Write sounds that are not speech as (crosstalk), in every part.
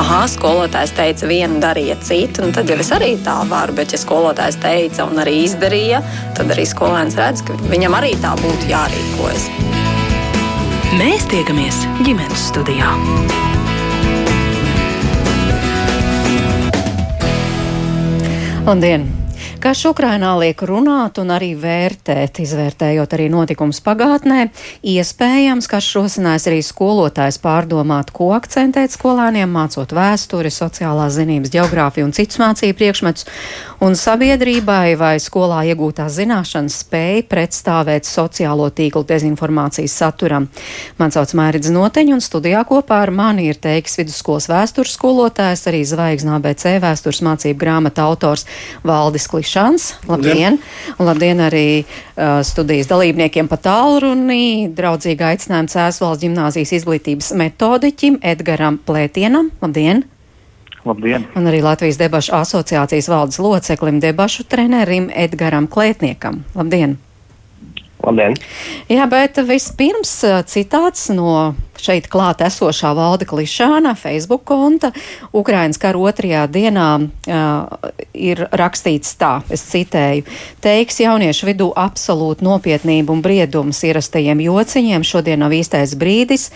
ah, skolotājs teica vienu, darīja citu, un tad jau es arī tā varu. Bet, ja skolotājs teica un arī izdarīja, tad arī skolēns redz, ka viņam arī tā būtu jārīkojas. Mēs tiekamies ģimenes studijā. Labdien! Karš Ukrainā liek runāt un arī vērtēt, izvērtējot arī notikums pagātnē. Iespējams, ka šosinājis arī skolotājs pārdomāt, ko akcentēt skolēniem, mācot vēsturi, sociālās zinības, geogrāfiju un citus mācību priekšmetus, un sabiedrībai vai skolā iegūtās zināšanas spēja pretstāvēt sociālo tīklu dezinformācijas saturam. Man sauc Mērķis Noteņš, un studijā kopā ar mani ir teiks vidusskolas vēstures skolotājs, arī Zvaigznā BC vēstures mācību grāmata autors Valdis Klišs. Šans. Labdien! Un labdien arī uh, studijas dalībniekiem pa tālruni. Draudzīgi aicinājums Cēsvalsts ģimnāzijas izglītības metodiķim Edgaram Plētienam. Labdien! Labdien! Un arī Latvijas debašu asociācijas valdes loceklim debašu trenerim Edgaram Klētniekam. Labdien! Labdien! Jā, bet vispirms citāts no šeit klāt esošā valde Klišāna Facebook konta. Ukrainas kara otrajā dienā uh, ir rakstīts tā, es citēju, teiks jauniešu vidū absolūti nopietnību un briedums ierastajiem jociņiem. Šodien nav īstais brīdis.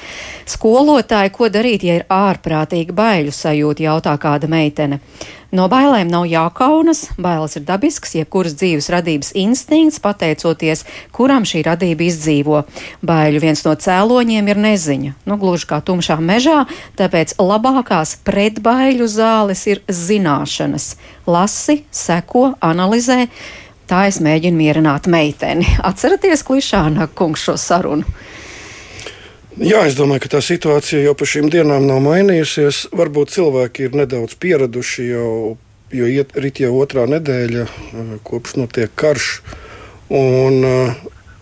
Skolotāji, ko darīt, ja ir ārprātīgi baiļu sajūta, jautā kāda meitene. No bailēm nav jākaunas, bailes ir dabisks, jebkuras dzīves radības instinkts, pateicoties, kuram šī radība izdzīvo. Baiļu viens no cēloņiem ir neziņa, nu gluži kā tumšā mežā, tāpēc labākās pretbaiļu zāles ir zināšanas. Lasi, seko, analizē. Tā es mēģinu mierināt meiteni. Atceraties, klišāna kungs šo sarunu. Jā, es domāju, ka tā situācija jau pa šīm dienām nav mainījusies. Varbūt cilvēki ir nedaudz pieraduši jau, jo iet, rit jau otrā nedēļa, eh, kopš notiek karš. Un, eh,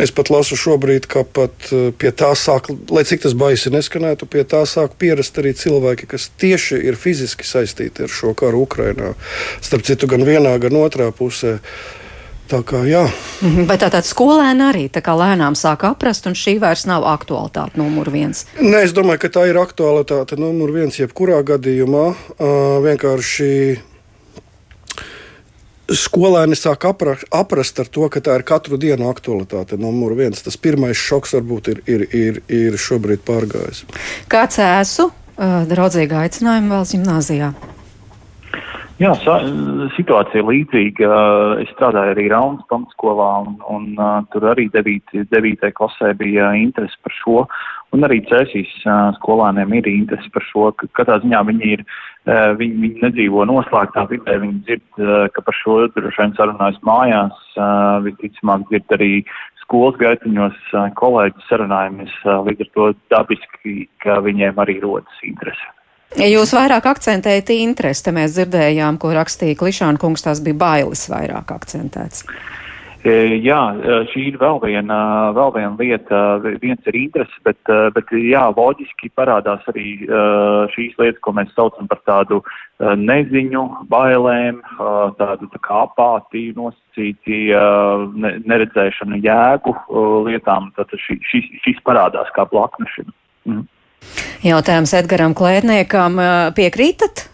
Es pat lasu šobrīd, ka pat eh, pie tā sāk, lai cik tas baisi neskanētu, pie tā sāk pierast arī cilvēki, kas tieši ir fiziski saistīti ar šo karu Ukrajinā. Starp citu, gan vienā, gan otrā pusē. Uh, Tā kā, jā. Mhm, bet tātad skolēni arī tā kā lēnām sāk aprast, un šī vairs nav aktualitāte numur viens. Nē, es domāju, ka tā ir aktualitāte numur viens jebkurā gadījumā. Vienkārši skolēni sāk apra, aprast ar to, ka tā ir katru dienu aktualitāte numur viens. Tas pirmais šoks varbūt ir, ir, ir, ir šobrīd pārgājis. Kāds esmu draudzīga aicinājuma vēl gimnāzijā? Jā, situācija līdzīga. Es strādāju arī Raunas pamatskolā, un, un tur arī 9. 9. klasē bija interesi par šo. Un arī Cēsīs skolāniem ir interesi par šo, ka katrā ziņā viņi ir, viņi, viņi nedzīvo noslēgtā vidē, viņi dzird, ka par šo droši vien sarunājas mājās, visticamāk dzird arī skolas gaitiņos kolēģi sarunājamies, līdz ar to dabiski, ka viņiem arī rodas interesi. Jūs vairāk akcentējat interesi, te mēs dzirdējām, ko rakstīja Klišāna kungs, tās bija bailes vairāk akcentēts. E, jā, e, šī ir vēl viena, vēl viena lieta. Viens ir interesi, bet, e, bet jā, loģiski parādās arī šīs lietas, ko mēs saucam par tādu neziņu, bailēm, tādu tā kā apātiju, nosacīti neredzēšanu jēgu lietām. Tad šis, šis parādās kā blakne šim. Mhm. Jautājums Edgaram Klētniekam piekrītat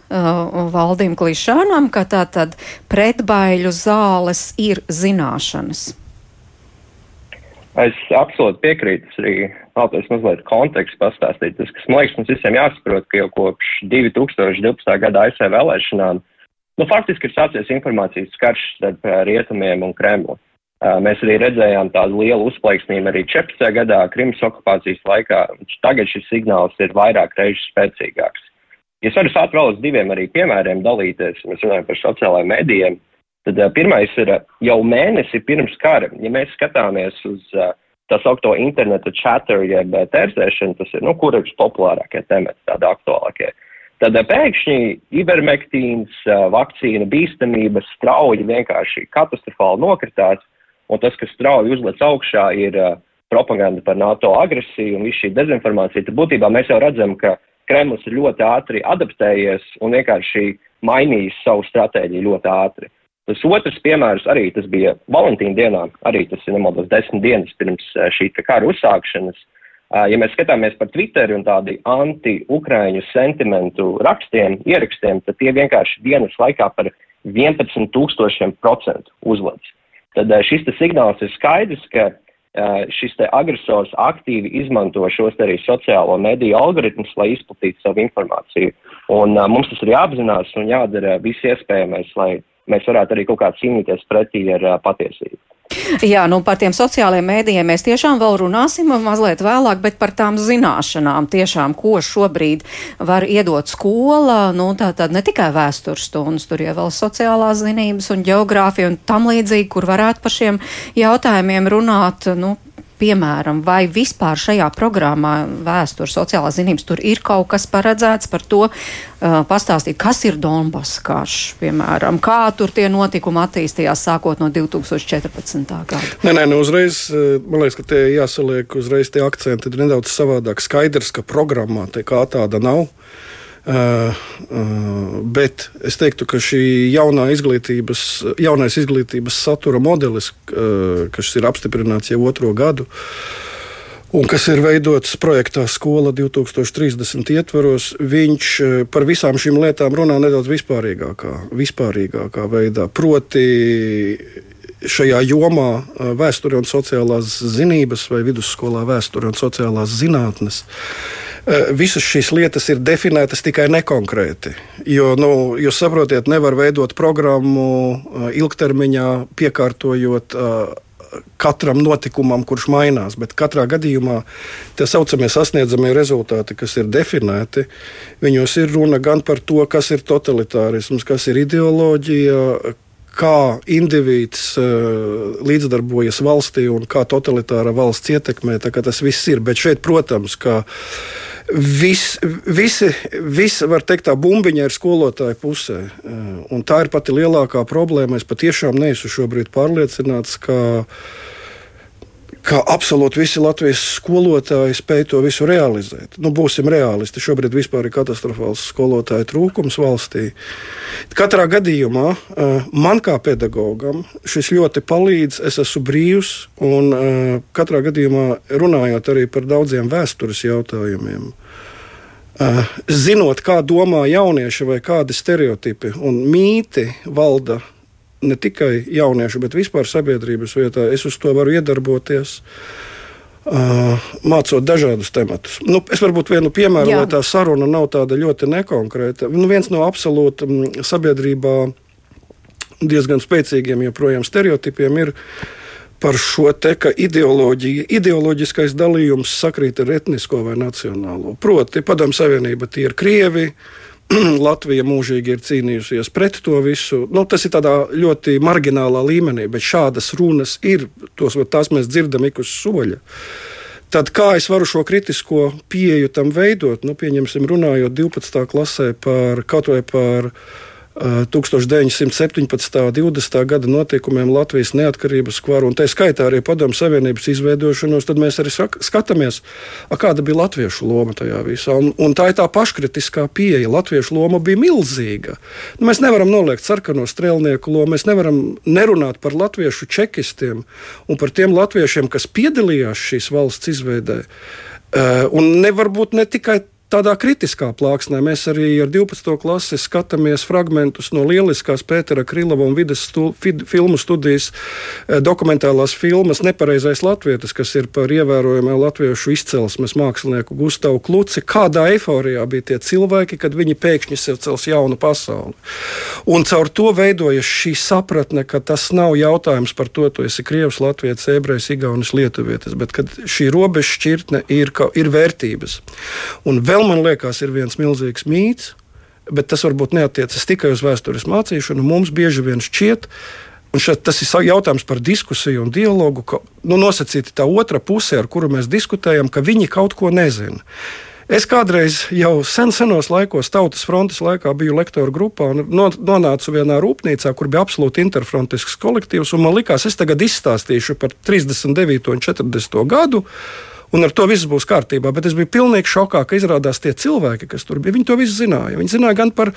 Valdim Klišanam, ka tātad pretbaiļu zāles ir zināšanas? Es absolūti piekrītu. Es arī vēlos mazliet kontekstu pastāstīt. Tas, kas man liekas, mums visiem jāsaprot, ka jau kopš 2012. gada ASV vēlēšanām, nu, faktiski ir sācies informācijas karš starp rietumiem un Kremlu. Mēs arī redzējām tādu lielu uzplaiksnību arī 14. gadā Krimas okupācijas laikā. Tagad šis signāls ir vairāk reižu spēcīgāks. Es varu sākt vēl uz diviem arī piemēriem dalīties, mēs runājam par sociālajiem medijiem, tad pirmais ir jau mēnesi pirms kara, ja mēs skatāmies uz tā saukto interneta chatter, jeb tērzēšanu, tas ir, nu, kur ir populārākie temati, tādi aktuālākie. Tad pēkšņi ivermektīns, vakcīna bīstamība strauji vienkārši katastrofāli nokritās, Un tas, kas strauji uzlec augšā, ir uh, propaganda par NATO agresiju un visu šī dezinformācija. Tad būtībā mēs jau redzam, ka Kremlis ir ļoti ātri adaptējies un vienkārši mainījis savu stratēģiju ļoti ātri. Tas otrs piemērs arī tas bija Valentīna dienā, arī tas ir nemaldos desmit dienas pirms šī kara uzsākšanas. Ja mēs skatāmies par Twitter un tādu anti-ukraiņu sentimentu rakstiem, ierakstiem, tad tie vienkārši dienas laikā par 11 tūkstošiem procentu uzlads. Tad šis signāls ir skaidrs, ka šis agresors aktīvi izmanto šos arī sociālo mediju algoritmus, lai izplatītu savu informāciju. Un mums tas ir jāapzinās un jādara viss iespējamais, lai mēs varētu arī kaut kā cīnīties pretī ar patiesību. Jā, nu par tiem sociālajiem mēdījiem mēs tiešām vēl runāsim mazliet vēlāk, bet par tām zināšanām tiešām, ko šobrīd var iedot skola, nu tā tad ne tikai vēstures stundas, tur jau vēl sociālās zinības un geogrāfija un tam līdzīgi, kur varētu par šiem jautājumiem runāt, nu, piemēram, vai vispār šajā programmā vēstures sociālās zinības tur ir kaut kas paredzēts par to, uh, pastāstīt, kas ir Donbass karš, piemēram, kā tur tie notikumi attīstījās sākot no 2014. gada. Nē, nē, nu uzreiz, uh, man liekas, ka tie jāsaliek uzreiz tie akcenti ir nedaudz savādāk. Skaidrs, ka programmā te kā tāda nav. Uh, uh, bet es teiktu, ka šī jaunā izglītības, jaunais izglītības satura modelis, uh, kas ir apstiprināts jau otro gadu, un kas ir veidots projektā Skola 2030 ietvaros, viņš par visām šīm lietām runā nedaudz vispārīgākā, vispārīgākā veidā. Proti, šajā jomā vēsture un sociālās zinības, vai vidusskolā vēsture un sociālās zinātnes visas šīs lietas ir definētas tikai nekonkrēti. Jo, nu, jūs saprotiet, nevar veidot programmu eh, ilgtermiņā, piekārtojot eh, katram notikumam, kurš mainās. Bet katrā gadījumā tie saucamie sasniedzamie rezultāti, kas ir definēti, viņos ir runa gan par to, kas ir totalitārisms, kas ir ideoloģija, kā indivīds uh, līdzdarbojas valstī un kā totalitāra valsts ietekmē. Tas viss ir. Bet šeit, protams, ka Vis, visi, visi, var teikt, tā bumbiņa ir skolotāja pusē. Eh, un tā ir pati lielākā problēma. Es patiešām neesmu šobrīd pārliecināts, ka, ka absolūti visi Latvijas skolotāji spēj to visu realizēt. Nu, būsim realisti. Šobrīd ir katastrofāls skolotāju trūkums valstī. Katrā gadījumā eh, man kā pedagogam šis ļoti palīdz. Es esmu brīvs un eh, katrā gadījumā runājot arī par daudziem vēstures jautājumiem. Eh, zinot, kā domā jaunieši vai kādi stereotipi un mīti valda ne tikai jauniešu, bet vispār sabiedrības vietā, es uz to varu iedarboties. Uh, mācot dažādus tematus. Nu, es varbūt vienu piemēru, Jā. lai tā saruna nav tāda ļoti nekonkrēta. Nu, viens no absolūti sabiedrībā diezgan spēcīgiem joprojām stereotipiem ir uh, par šo te, ka ideoloģija, ideoloģiskais dalījums sakrīt ar etnisko vai nacionālo. Proti, Padomu Savienība tie ir krievi. (clears throat) Latvija mūžīgi ir cīnījusies pret to visu. Nu, tas ir tādā ļoti marginālā līmenī, bet šādas runas ir. Tos, tās mēs dzirdam ik uz soļa. Tad kā es varu šo kritisko pieeju tam veidot? Nu, pieņemsim, runājot 12. klasē par kaut vai par 1917. un 20. gada notikumiem Latvijas neatkarības kvaru, un tā skaitā arī Padomu Savienības izveidošanos, tad mēs arī skatāmies, kāda bija latviešu loma tajā visā. Un, un tā ir tā paškritiskā pieeja. Latviešu loma bija milzīga. Nu, mēs nevaram noliegt sarkano strēlnieku lomu, mēs nevaram nerunāt par latviešu čekistiem un par tiem latviešiem, kas piedalījās šīs valsts izveidē. Uh, un nevar būt ne tikai tādā kritiskā plāksnē. Mēs arī ar 12. klasi skatāmies fragmentus no lieliskās Pētera Krilova un vidas stu, fid, filmu studijas eh, dokumentālās filmas Nepareizais latvietis, kas ir par ievērojamā latviešu izcelsmes mākslinieku Gustavu Kluci. Kādā eiforijā bija tie cilvēki, kad viņi pēkšņi sev cels jaunu pasauli. Un caur to veidojas šī sapratne, ka tas nav jautājums par to, tu esi Krievs, Latvijas, Ebrejs, Igaunis, Lietuvietis, bet kad šī robeža šķirtne ir, ir vērtības. Un vēl vēl man liekas, ir viens milzīgs mīts, bet tas varbūt neatiecas tikai uz vēstures mācīšanu. Mums bieži vien šķiet, un šeit, tas ir jautājums par diskusiju un dialogu, ka nu, nosacīti tā otra puse, ar kuru mēs diskutējam, ka viņi kaut ko nezina. Es kādreiz jau sen, senos laikos, Tautas frontes laikā, biju lektoru grupā un nonācu vienā rūpnīcā, kur bija absolūti interfrontisks kolektīvs. Man likās, es tagad izstāstīšu par 39. un 40. gadu un ar to viss būs kārtībā. Bet es biju pilnīgi šokā, ka izrādās tie cilvēki, kas tur bija, viņi to visu zināja. Viņi zināja gan par,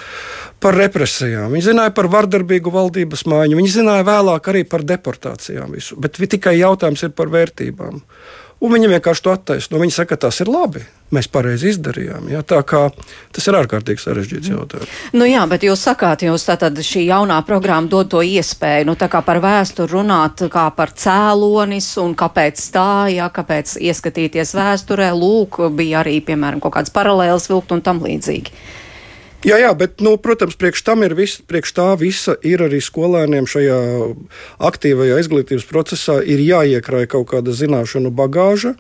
par represijām, viņi zināja par vardarbīgu valdības mājiņu, viņi zināja vēlāk arī par deportācijām. Visu. Bet tikai jautājums ir par vērtībām. Un viņi vienkārši to attaisno. Viņi saka, ka tas ir labi. Mēs pareizi izdarījām. Ja? Tā kā tas ir ārkārtīgi sarežģīts jautājums. Nu jā, bet jūs sakāt, jūs tātad šī jaunā programma dod to iespēju, nu tā kā par vēsturi runāt, kā par cēlonis un kāpēc tā, ja kāpēc ieskatīties vēsturē, lūk, bija arī, piemēram, kaut kāds paralēls vilkt un tam līdzīgi. Jā, jā, bet, nu, protams, priekš, vis, priekš tā visa ir arī skolēniem šajā aktīvajā izglītības procesā ir jāiekrāj kaut kāda zināšanu bagāža.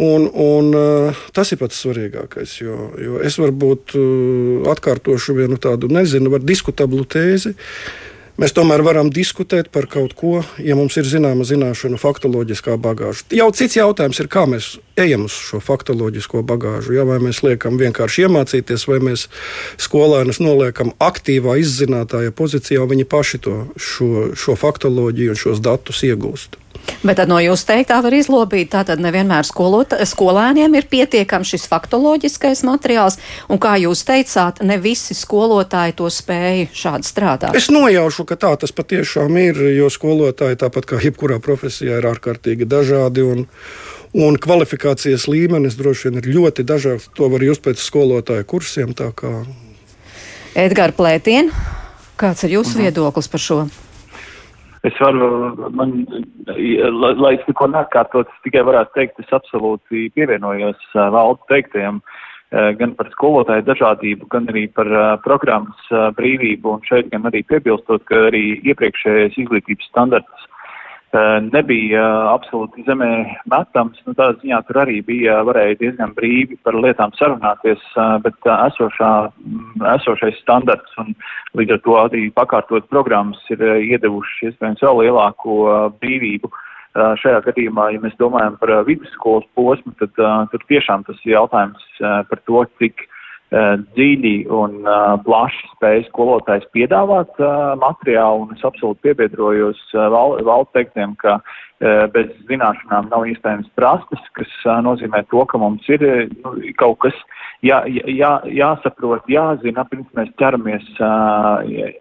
Un, un, uh, tas ir pats svarīgākais. Jo, jo es varbūt uh, atkārtošu vienu tādu, nezinu, diskutablu tēzi. Mēs tomēr varam diskutēt par kaut ko, ja mums ir zināma zināšanu, faktoloģiskā bagāža. Jau cits jautājums ir, kā mēs ejam uz šo faktoloģisko bagāžu. Ja? Vai mēs liekam vienkārši iemācīties, vai mēs skolēnus noliekam aktīvā izzinātāja pozīcijā, viņi paši to, šo, šo faktoloģiju un šos datus iegūst. Bet tad no jūsu teiktā var izlobīt, tātad nevienmēr skolot, skolēniem ir pietiekams šis faktoloģiskais materiāls, un kā jūs teicāt, ne visi skolotāji to spēja šādi strādāt. Es nojaušu, ka tā tas patiešām ir, jo skolotāji, tāpat kā jebkurā profesijā, ir ārkārtīgi dažādi. Un, Un kvalifikācijas līmenis droši vien ir ļoti dažāds. To var just pēc skolotāja kursiem. Edgars Plētiens, kāds ir jūsu mhm. viedoklis par šo? Es varu, man, lai, lai es neko neatkārtot, es tikai varētu teikt, es absolūti pievienojos valdu teiktajam uh, gan par skolotāju dažādību, gan arī par programmas brīvību, un šeit gan arī piebilstot, ka arī iepriekšējais izglītības standarts nebija absolūti zemē metams. Nu, tādā ziņā tur arī bija, varēja diezgan brīvi par lietām sarunāties, bet esošā, esošais standarts un līdz ar to arī pakārtot programmas ir iedevuši iespējams vēl lielāko brīvību. Šajā gadījumā, ja mēs domājam par vidusskolas posmu, tad tur tiešām tas ir jautājums par to, cik uh, Eh, dziļi un uh, plaši spēj skolotājs piedāvāt uh, materiālu, un es absolūti piebiedrojos uh, valsts val teiktiem, ka bez zināšanām nav iespējams prasmes, kas nozīmē to, ka mums ir nu, kaut kas jā, jā, jāsaprot, jāzina, pirms mēs ķeramies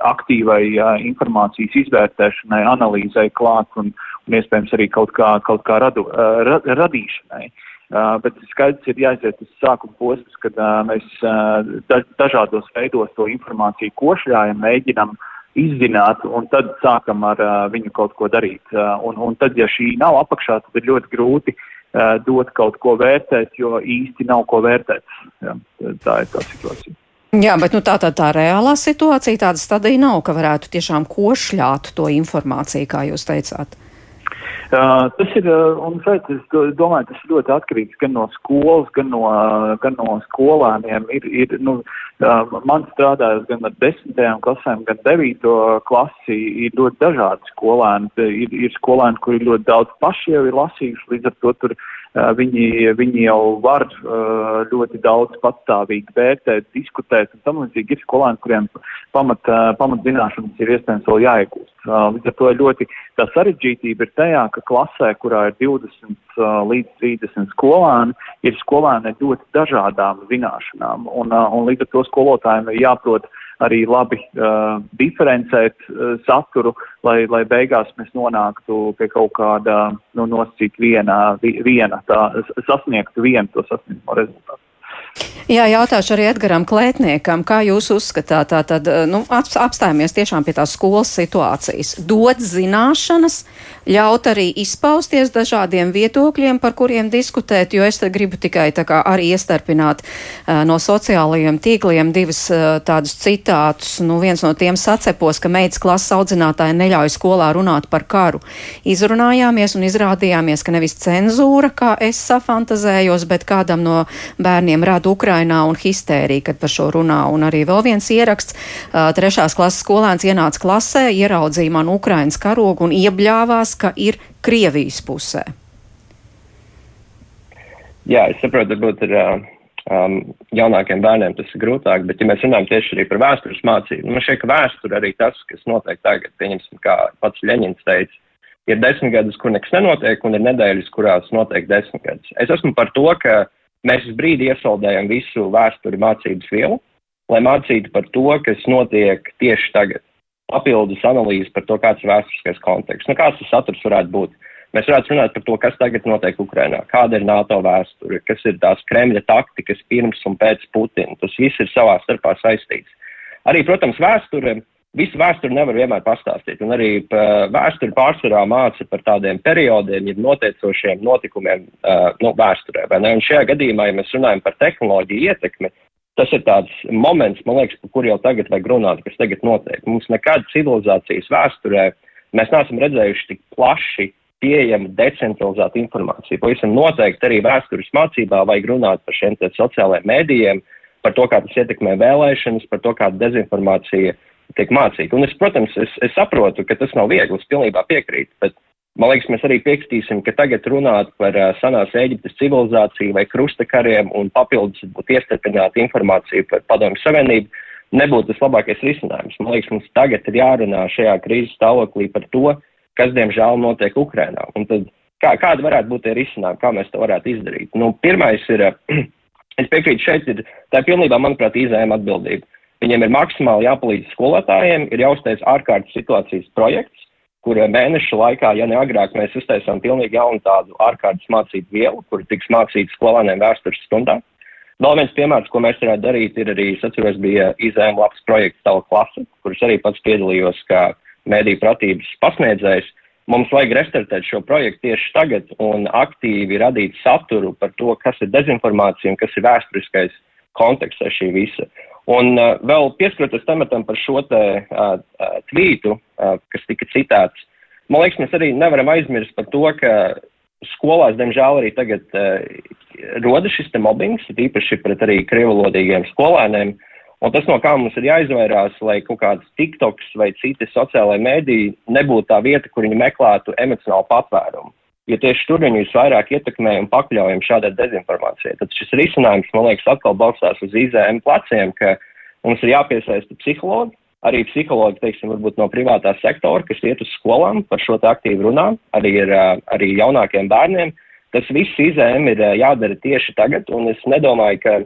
aktīvai informācijas izvērtēšanai, analīzai klāt un, un iespējams arī kaut kā, kaut kā radu, ra, radīšanai. Uh, Uh, bet skaidrs ir jāiziet uz sākuma posms, kad uh, mēs uh, dažādos veidos to informāciju košļājam, mēģinam izzināt, un tad sākam ar uh, viņu kaut ko darīt. Uh, un, un tad, ja šī nav apakšā, tad ir ļoti grūti uh, dot kaut ko vērtēt, jo īsti nav ko vērtēt. Jā, tā ir tā situācija. Jā, bet nu, tā, tā, tā reālā situācija tāda stadija nav, ka varētu tiešām košļāt to informāciju, kā jūs teicāt. Uh, tas ir, un šeit es domāju, tas ir ļoti atkarīgs gan no skolas, gan no, gan no skolēniem. Ir, ir, nu, uh, man strādājot gan ar desmitajām klasēm, gan devīto klasi, ir ļoti dažādi skolēni. Ir, ir skolēni, kuri ļoti daudz paši jau ir lasījuši, līdz ar to tur viņi, viņi jau var ļoti daudz patstāvīgi vērtēt, diskutēt un tam līdzīgi ir skolēni, kuriem pamat, pamat zināšanas ir iespējams vēl jāiegūst. Līdz ar to ļoti tā sarežģītība ir tajā, ka klasē, kurā ir 20 līdz 30 skolēni, ir skolēni ļoti dažādām zināšanām un, un līdz ar to skolotājiem ir jāprot arī labi uh, diferencēt uh, saturu, lai, lai beigās mēs nonāktu pie kaut kāda, nu, nosacīt viena, viena tā, sasniegtu vienu to sasniegto rezultātu. Jā, jautāšu arī Edgaram Klētniekam, kā jūs uzskatāt, tātad, nu, apstājamies tiešām pie tās skolas situācijas. Dot zināšanas, ļaut arī izpausties dažādiem viedokļiem, par kuriem diskutēt, jo es te gribu tikai tā kā arī iestarpināt uh, no sociālajiem tīkliem divas uh, tādus citātus. Nu, viens no tiem sacepos, ka meitas klases audzinātāji neļauj skolā runāt par karu. Izrunājāmies un izrādījāmies, ka nevis cenzūra, kā es safantazējos, bet kādam no bērniem rada Ukrainā un histērija, kad par šo runā. Un arī vēl viens ieraksts. Trešās klases skolēns ienāca klasē, ieraudzīja man Ukrainas karogu un iebļāvās, ka ir Krievijas pusē. Jā, es saprotu, varbūt ir um, jaunākiem bērniem tas ir grūtāk, bet ja mēs runājam tieši arī par vēstures mācību, nu, man ka vēsture arī tas, kas notiek tagad, pieņemsim, kā pats Ļeņins teica, ir desmit gadus, kur nekas nenotiek, un ir nedēļas, kurās notiek desmit gadus. Es esmu par to, ka Mēs uz brīdi iesaldējam visu vēsturi mācības vielu, lai mācītu par to, kas notiek tieši tagad. Papildus analīzi par to, kāds ir vēsturiskais konteksts, nu, kāds tas saturs varētu būt. Mēs varētu runāt par to, kas tagad notiek Ukrainā, kāda ir NATO vēsture, kas ir tās Kremļa taktikas pirms un pēc Putina. Tas viss ir savā starpā saistīts. Arī, protams, vēsture, visu vēsturi nevar vienmēr pastāstīt, un arī vēsture pārsvarā māca par tādiem periodiem, jeb notiecošiem notikumiem uh, nu, vēsturē. Un šajā gadījumā, ja mēs runājam par tehnoloģiju ietekmi, tas ir tāds moments, man liekas, par kur jau tagad vajag runāt, kas tagad notiek. Mums nekad civilizācijas vēsturē mēs neesam redzējuši tik plaši pieejama decentralizēta informācija. Pavisam noteikti arī vēstures mācībā vajag runāt par šiem sociālajiem mēdījiem, par to, kā tas ietekmē vēlēšanas, par to, kā dezinformācija tiek mācīta. Un es, protams, es, es saprotu, ka tas nav viegli, es pilnībā piekrītu, bet man liekas, mēs arī piekritīsim, ka tagad runāt par uh, senās Eģiptes civilizāciju vai krustakariem un papildus būtu iestarpināta informācija par padomju savienību nebūtu tas labākais risinājums. Man liekas, mums tagad ir jārunā šajā krīzes stāvoklī par to, kas, diemžēl, notiek Ukrainā. Un tad, kā, kāda varētu būt tie risinājumi, kā mēs to varētu izdarīt? Nu, pirmais ir, (clears throat) es piekrītu, šeit ir, tā pilnībā, manuprāt, izējama atbildība. Viņiem ir maksimāli jāpalīdz skolotājiem, ir jāuztais ārkārtas situācijas projekts, kur mēnešu laikā, ja ne agrāk, mēs uztaisām pilnīgi jaunu tādu ārkārtas mācību vielu, kur tiks mācīts skolāniem vēstures stundā. Vēl viens piemērs, ko mēs varētu darīt, ir arī, es atceros, bija izējuma labs projekts Tava klase, kurus arī pats piedalījos kā mēdīju pratības pasniedzējs, mums vajag restartēt šo projektu tieši tagad un aktīvi radīt saturu par to, kas ir dezinformācija un kas ir vēsturiskais konteksts šī visa. Un uh, vēl pieskaroties tematam par šo te uh, tvītu, uh, kas tika citāts, man liekas, mēs arī nevaram aizmirst par to, ka skolās, diemžēl, arī tagad uh, rodas šis te mobbings, īpaši pret arī krievalodīgiem skolēniem. Un tas, no kā mums ir jāizvairās, lai kaut kāds TikToks vai citi sociālai mēdīji nebūtu tā vieta, kur viņi meklētu emocionālu patvērumu. Jo tieši tur viņi visvairāk ietekmē un pakļaujam šādai dezinformācijai. Tad šis risinājums, man liekas, atkal balstās uz IZM pleciem, ka mums ir jāpiesaista psihologi, arī psihologi, teiksim, varbūt no privātā sektora, kas iet uz skolām, par šo te aktīvi runā, arī ir arī jaunākiem bērniem. Tas viss IZM ir jādara tieši tagad, un es nedomāju, ka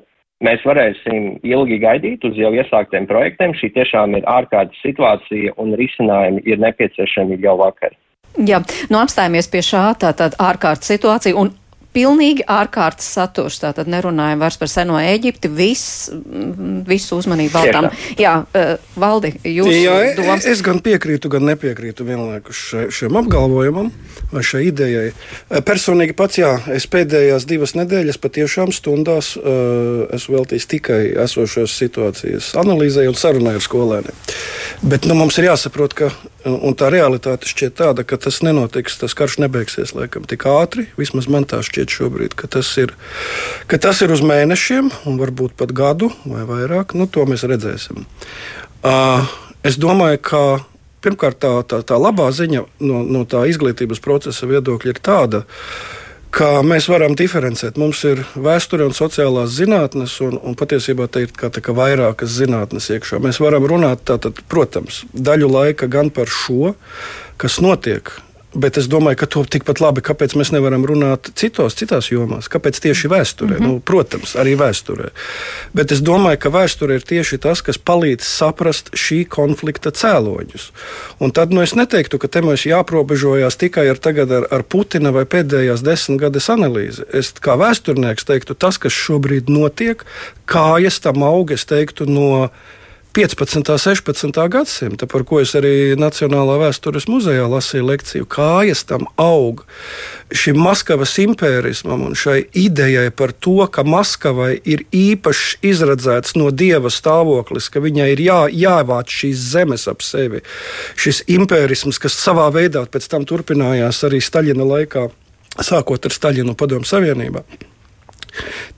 mēs varēsim ilgi gaidīt uz jau iesāktiem projektiem. Šī tiešām ir ārkārtas situācija un risinājumi ir nepieciešami jau vakar. Jā, nu apstājamies pie šā tātad ārkārtas situācija un pilnīgi ārkārtas saturs. Tātad nerunājam vairs par seno Eģipti, viss, visu uzmanību veltām. Jā, uh, Valdi, jūs Jā, domas? Es gan piekrītu, gan nepiekrītu vienlaikus šiem apgalvojumam vai šai idejai. Eh, personīgi pats, jā, es pēdējās divas nedēļas patiešām stundās uh, esmu veltījis tikai esošās situācijas analīzē un sarunai ar skolēniem. Bet nu, mums ir jāsaprot, ka un tā realitāte šķiet tāda, ka tas nenotiks, tas karš nebeigsies laikam tik ātri, vismaz man tā šķiet šobrīd, ka tas ir, ka tas ir uz mēnešiem, un varbūt pat gadu vai vairāk. Nu, to mēs redzēsim. Uh, es domāju, ka pirmkārt tā, tā, tā labā ziņa no, no tā izglītības procesa viedokļa ir tāda, ka mēs varam diferencēt. Mums ir vēsture un sociālās zinātnes, un, un patiesībā te ir kā, kā vairākas zinātnes iekšā. Mēs varam runāt, tātad, protams, daļu laika gan par šo, kas notiek Bet es domāju, ka to tikpat labi, kāpēc mēs nevaram runāt citos, citās jomās. Kāpēc tieši vēsturē? Mm -hmm. nu, protams, arī vēsturē. Bet es domāju, ka vēsture ir tieši tas, kas palīdz saprast šī konflikta cēloņus. Un tad nu, es neteiktu, ka te mums jāprobežojas tikai ar, ar, ar Putina vai pēdējās desmitgades analīzi. Es kā vēsturnieks teiktu, tas, kas šobrīd notiek, kājas tam aug, es teiktu, no 15. un 16. gadsimta, par ko es arī Nacionālā vēstures muzejā lasīju lekciju, kājas tam aug. Šim Maskavas impērismam un šai idejai par to, ka Maskavai ir īpašs izredzēts no dieva stāvoklis, ka viņai ir jā, jāvāc šīs zemes ap sevi. Šis impērisms, kas savā veidā pēc tam turpinājās arī Staļina laikā, sākot ar Staļinu Padomu Savienībā.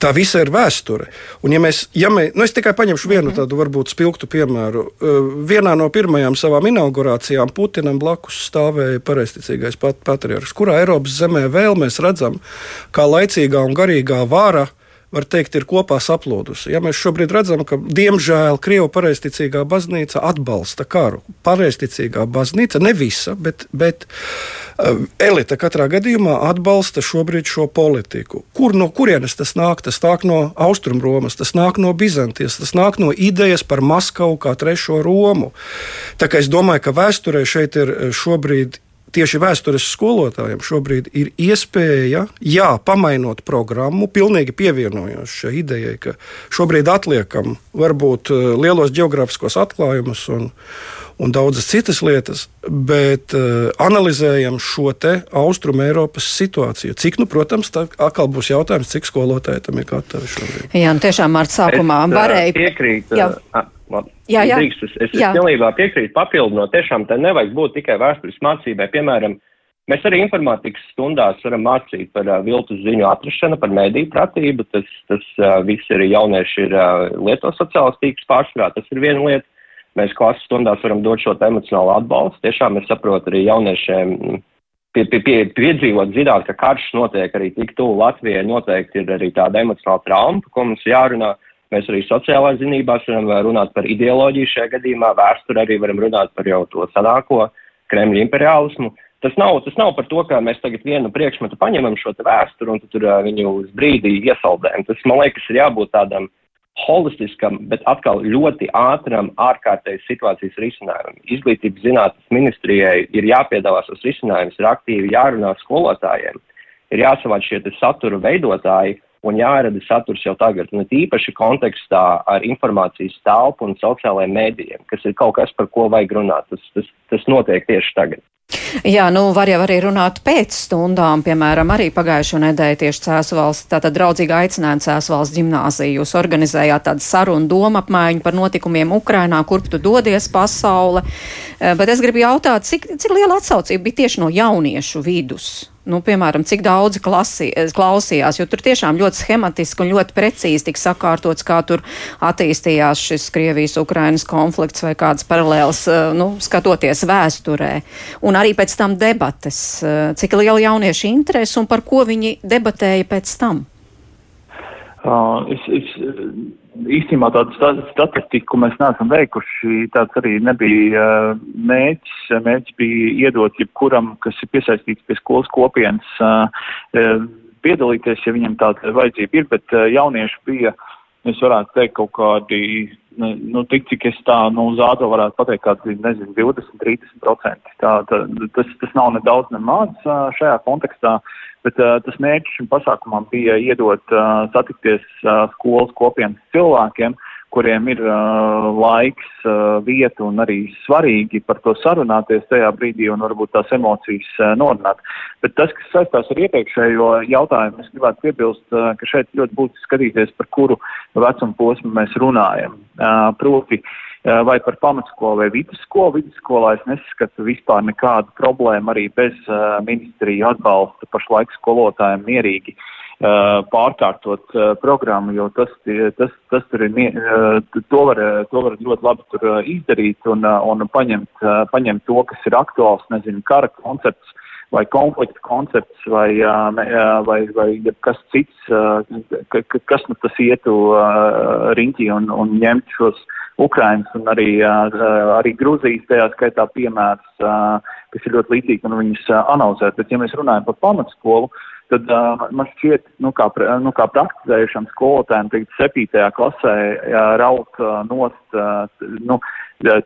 Tā visa ir vēsture. Un, ja mēs, ja mēs, nu es tikai paņemšu vienu mhm. tādu varbūt spilgtu piemēru. Vienā no pirmajām savām inaugurācijām Putinam blakus stāvēja pareizticīgais pat, patriarhs, kurā Eiropas zemē vēl mēs redzam, kā laicīgā un garīgā vara var teikt, ir kopā saplūdusi. Ja mēs šobrīd redzam, ka diemžēl Krievijas pareizticīgā baznīca atbalsta karu. Pareizticīgā baznīca, ne visa, bet, bet uh, elite katrā gadījumā atbalsta šobrīd šo politiku. Kur no kurienes tas nāk? Tas nāk no Austrumromas, tas nāk no Bizantijas, tas nāk no idejas par Maskavu kā trešo Romu. Tā kā es domāju, ka vēsturē šeit ir šobrīd tieši vēstures skolotājiem šobrīd ir iespēja, jā, pamainot programmu, pilnīgi pievienojos šai idejai, ka šobrīd atliekam varbūt eh, lielos geogrāfiskos atklājumus un, un daudzas citas lietas, bet uh, analizējam šo te austrumu Eiropas situāciju. Cik, nu, protams, tā atkal būs jautājums, cik skolotāji tam ir gatavi šobrīd. Jā, nu tiešām Mārts sākumā es, varēja. Piekrīt. Jā. Uh, Jā, jā. Drīkst, es es, es pilnībā piekrītu papildinot. Tiešām te nevajag būt tikai vēstures mācībai. Piemēram, mēs arī informātikas stundās varam mācīt par uh, viltus ziņu atrašanu, par mediju pratību. Tas, tas uh, viss arī jaunieši ir uh, lieto sociālās tīklas pārsvarā. Tas ir viena lieta. Mēs klases stundās varam dot šo emocionālo atbalstu. Tiešām es saprotu arī jauniešiem. Pie, pie, pie, piedzīvot, zināt, ka karš notiek arī tik tuvu Latvijai, noteikti ir arī tāda emocionāla trauma, par ko mums jārunā. Uh, Mēs arī sociālās zinībās varam runāt par ideoloģiju šajā gadījumā, vēsturē arī varam runāt par jau to senāko Kremļa imperiālismu. Tas nav, tas nav par to, ka mēs tagad vienu priekšmetu paņemam šo vēsturi un tur viņu uz brīdi iesaldējam. Tas, man liekas, ir jābūt tādam holistiskam, bet atkal ļoti ātram ārkārtējas situācijas risinājumam. Izglītības zinātnes ministrijai ir jāpiedalās uz risinājumus, ir aktīvi jārunā skolotājiem, ir jāsavāc šie satura veidotāji un jārada saturs jau tagad, un tīpaši kontekstā ar informācijas telpu un sociālajiem mēdījiem, kas ir kaut kas, par ko vajag runāt. Tas, tas, tas notiek tieši tagad. Jā, nu var jau arī runāt pēc stundām, piemēram, arī pagājušo nedēļu tieši Cēsvalsts, tātad draudzīgi aicinājumi Cēsvalsts ģimnāziju. Jūs organizējāt tādu sarunu domu apmaiņu par notikumiem Ukrainā, kurp tu dodies pasaule. Eh, bet es gribu jautāt, cik, cik liela atsaucība bija tieši no jauniešu vidus? Nu, piemēram, cik daudzi klasi, klausījās, jo tur tiešām ļoti schematiski un ļoti precīzi tika sakārtots, kā tur attīstījās šis Krievijas-Ukrainas konflikts vai kādas paralēlas, eh, nu, skatoties vēsturē. Un arī pēc tam debates, eh, cik liela jauniešu interesi un par ko viņi debatēja pēc tam. Uh, es, es, īstenībā tādu statistiku mēs neesam veikuši. Tāds arī nebija mērķis. Mērķis bija iedot jebkuram, kas ir piesaistīts pie skolas kopienas, piedalīties, ja viņam tāda vajadzība ir, bet jaunieši bija, es varētu teikt, kaut kādi, nu, tik cik es tā, nu, uz ādo varētu pateikt, kādi, nezinu, 20, 30%. Tā, tā, tas, tas nav ne daudz, ne maz šajā kontekstā. Bet uh, tas mērķis šim pasākumam bija iedot uh, satikties uh, skolas kopienas cilvēkiem, kuriem ir uh, laiks, uh, vieta un arī svarīgi par to sarunāties tajā brīdī un varbūt tās emocijas uh, norunāt. Bet tas, kas saistās ar iepriekšējo jautājumu, es gribētu piebilst, uh, ka šeit ļoti būtiski skatīties, par kuru vecumu posmu mēs runājam. Uh, proti, uh, vai par pamatskolu vai vidusskolu. Vidusskolā es nesaskatu vispār nekādu problēmu arī bez uh, ministriju atbalsta pašlaik skolotājiem mierīgi uh, pārkārtot programmu, jo tas, tas, tas tur ir, to var, to var ļoti labi tur izdarīt un, un paņemt, paņemt to, kas ir aktuāls, nezinu, kara koncepts vai konflikta koncepts vai, vai, vai kas cits, kas nu tas ietu riņķī un, un ņemt šos Ukrainas un arī, arī Gruzijas tajā skaitā piemērs, kas ir ļoti līdzīgi un viņus analizēt. Bet, ja mēs runājam par pamatskolu, tad man šķiet, nu kā, nu kā praktizējušam skolotājiem, tagad septītajā klasē raut nost, nu,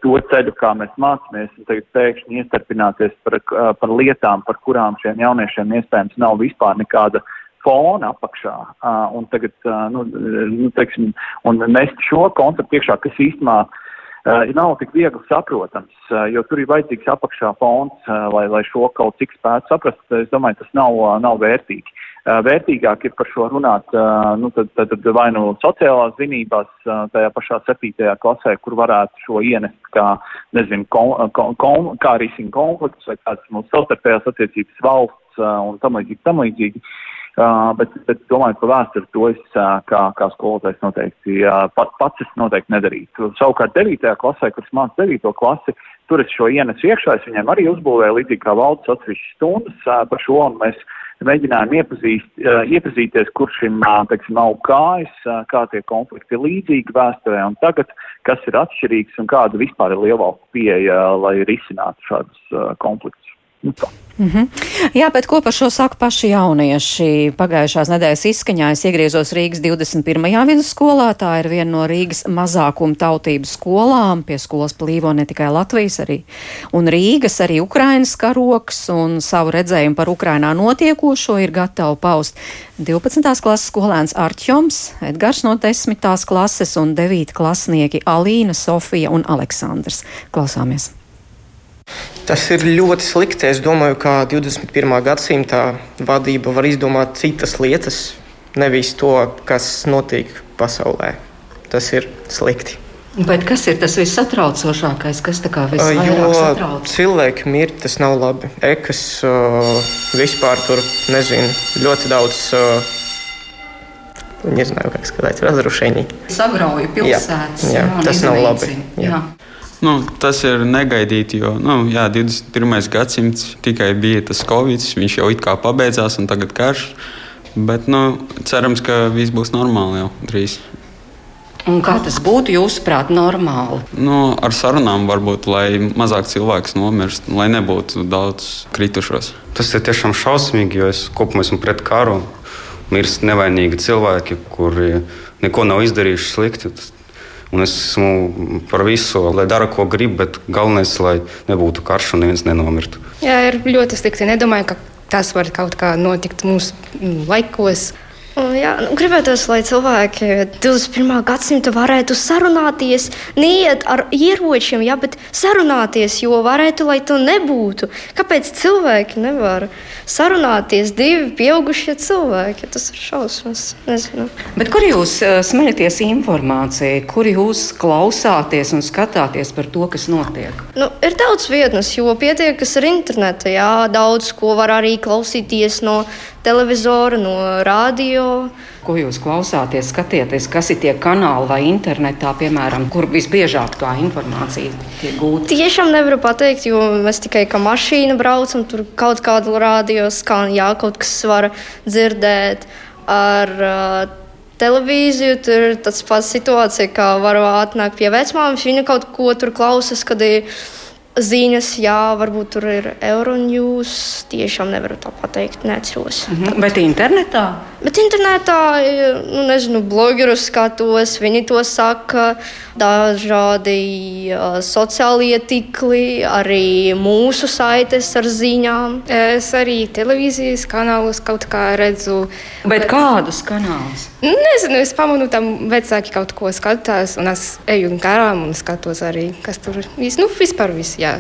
to ceļu, kā mēs mācāmies, un tagad pēkšņi iestarpināties par, par lietām, par kurām šiem jauniešiem iespējams nav vispār nekāda uh, fona apakšā uh, un tagad, uh, nu, nu, teiksim, un nest šo konceptu iekšā, kas īstenībā uh, nav tik viegli saprotams, uh, jo tur ir vajadzīgs apakšā fons, uh, lai, lai šo kaut cik spētu saprast. Es domāju, tas nav, uh, nav vērtīgi. Uh, vērtīgāk ir par šo runāt, uh, nu, tad, tad, tad vai nu sociālās zinībās, uh, tajā pašā septītajā klasē, kur varētu šo ienest kā, nezinu, kon, kon, kon, kā risina konflikts vai kādas mūsu savstarpējās attiecības valsts un tam līdzīgi, tam līdzīgi. Uh, Uh, bet, bet domājot par vēsturi, to es uh, kā, kā skolotājs noteikti uh, pat, pats es noteikti nedarītu. Savukārt 9. klasē, kur es mācu 9. klasi, tur es šo ienesu iekšā, es viņiem arī uzbūvēju līdzīgi kā valdes atsevišķas stundas uh, par šo, mēs mēģinājām iepazīst, uh, iepazīties, kur šim, uh, teiksim, nav kājas, uh, kā tie konflikti ir līdzīgi vēsturē un tagad, kas ir atšķirīgs un kāda vispār ir lielvalstu pieeja, lai risinātu šādus uh, konfliktus. Nu, tā. Mm -hmm. Jā, bet ko par šo saka paši jaunieši? Pagājušās nedēļas izskaņā es iegriezos Rīgas 21. vidusskolā. Tā ir viena no Rīgas mazākuma tautības skolām. Pie skolas plīvo ne tikai Latvijas, arī un Rīgas, arī Ukrainas karoks, un savu redzējumu par Ukrainā notiekošo ir gatavu paust 12. klases skolēns Artjoms, Edgars no 10. klases un 9. klasnieki Alīna, Sofija un Aleksandrs. Klausāmies! Tas ir ļoti slikti. Es domāju, ka 21. gadsimta vadība var izdomāt citas lietas, nevis to, kas notiek pasaulē. Tas ir slikti. Bet kas ir tas vissatraucošākais? Kas tā kā visvairāk satrauc? Cilvēki mirst, tas nav labi. Ekas uh, vispār tur nezinu ļoti daudz. Uh, Не знаю, как сказать, разрушений. Sagrauja pilsētas. Jā, jā, jā, tas nav labi. Jā. Jā. Nu, tas ir negaidīti, jo nu, jā, 21. gadsimts tikai bija tas Covid, viņš jau it kā pabeidzās, un tagad karš. Bet nu, cerams, ka viss būs normāli jau drīz. Un kā tas būtu, jūsuprāt, normāli? Nu, ar sarunām varbūt, lai mazāk cilvēks nomirst, lai nebūtu daudz kritušos. Tas ir tiešām šausmīgi, jo es kopumā esmu pret karu. Mirst nevainīgi cilvēki, kuri neko nav izdarījuši slikti. Un es esmu par visu, lai dara, ko grib, bet galvenais, lai nebūtu karš un neviens nenomirtu. Jā, ir ļoti slikti. Nedomāju, ka tas var kaut kā notikt mūsu laikos. Jā, nu, gribētos, lai cilvēki 21. gadsimta varētu sarunāties, neiet ar ieročiem, jā, bet sarunāties, jo varētu, lai to nebūtu. Kāpēc cilvēki nevar sarunāties? Divi pieaugušie cilvēki, tas ir šausmas. Nezinu. Bet kur jūs uh, smeļaties informāciju, kur jūs klausāties un skatāties par to, kas notiek? Nu, ir daudz vietnes, jo pietiekas ar internetu. Jā, daudz ko var arī klausīties no televizora, no radio. Ko jūs klausāties, skatieties, kas ir tie kanāli vai internetā, piemēram, kur visbiežāk tā informācija tiek gūta? Tiešām nevaru pateikt, jo mēs tikai kā mašīna braucam, tur kaut kādu radio skan, jā, kaut kas var dzirdēt. Ar, uh, televīziju. Tur ir tāds pats situācija, kā var atnākt pie vecmāmas. Viņa kaut ko tur klausās, kad ir ziņas, jā, varbūt tur ir Euronews. Tiešām nevaru tā pateikt, neatceros. -hmm. Bet internetā? Bet internetā, nu, nezinu, blogerus skatos, viņi to saka, dažādi sociālie tīkli, arī mūsu saites ar ziņām. Es arī televīzijas kanālus kaut kā redzu. Bet kādus kanālus? Nezinu, es pamanu, tam vecāki kaut ko skatās, un es eju garām un skatos arī, kas tur ir. Nu, vispār viss, jā.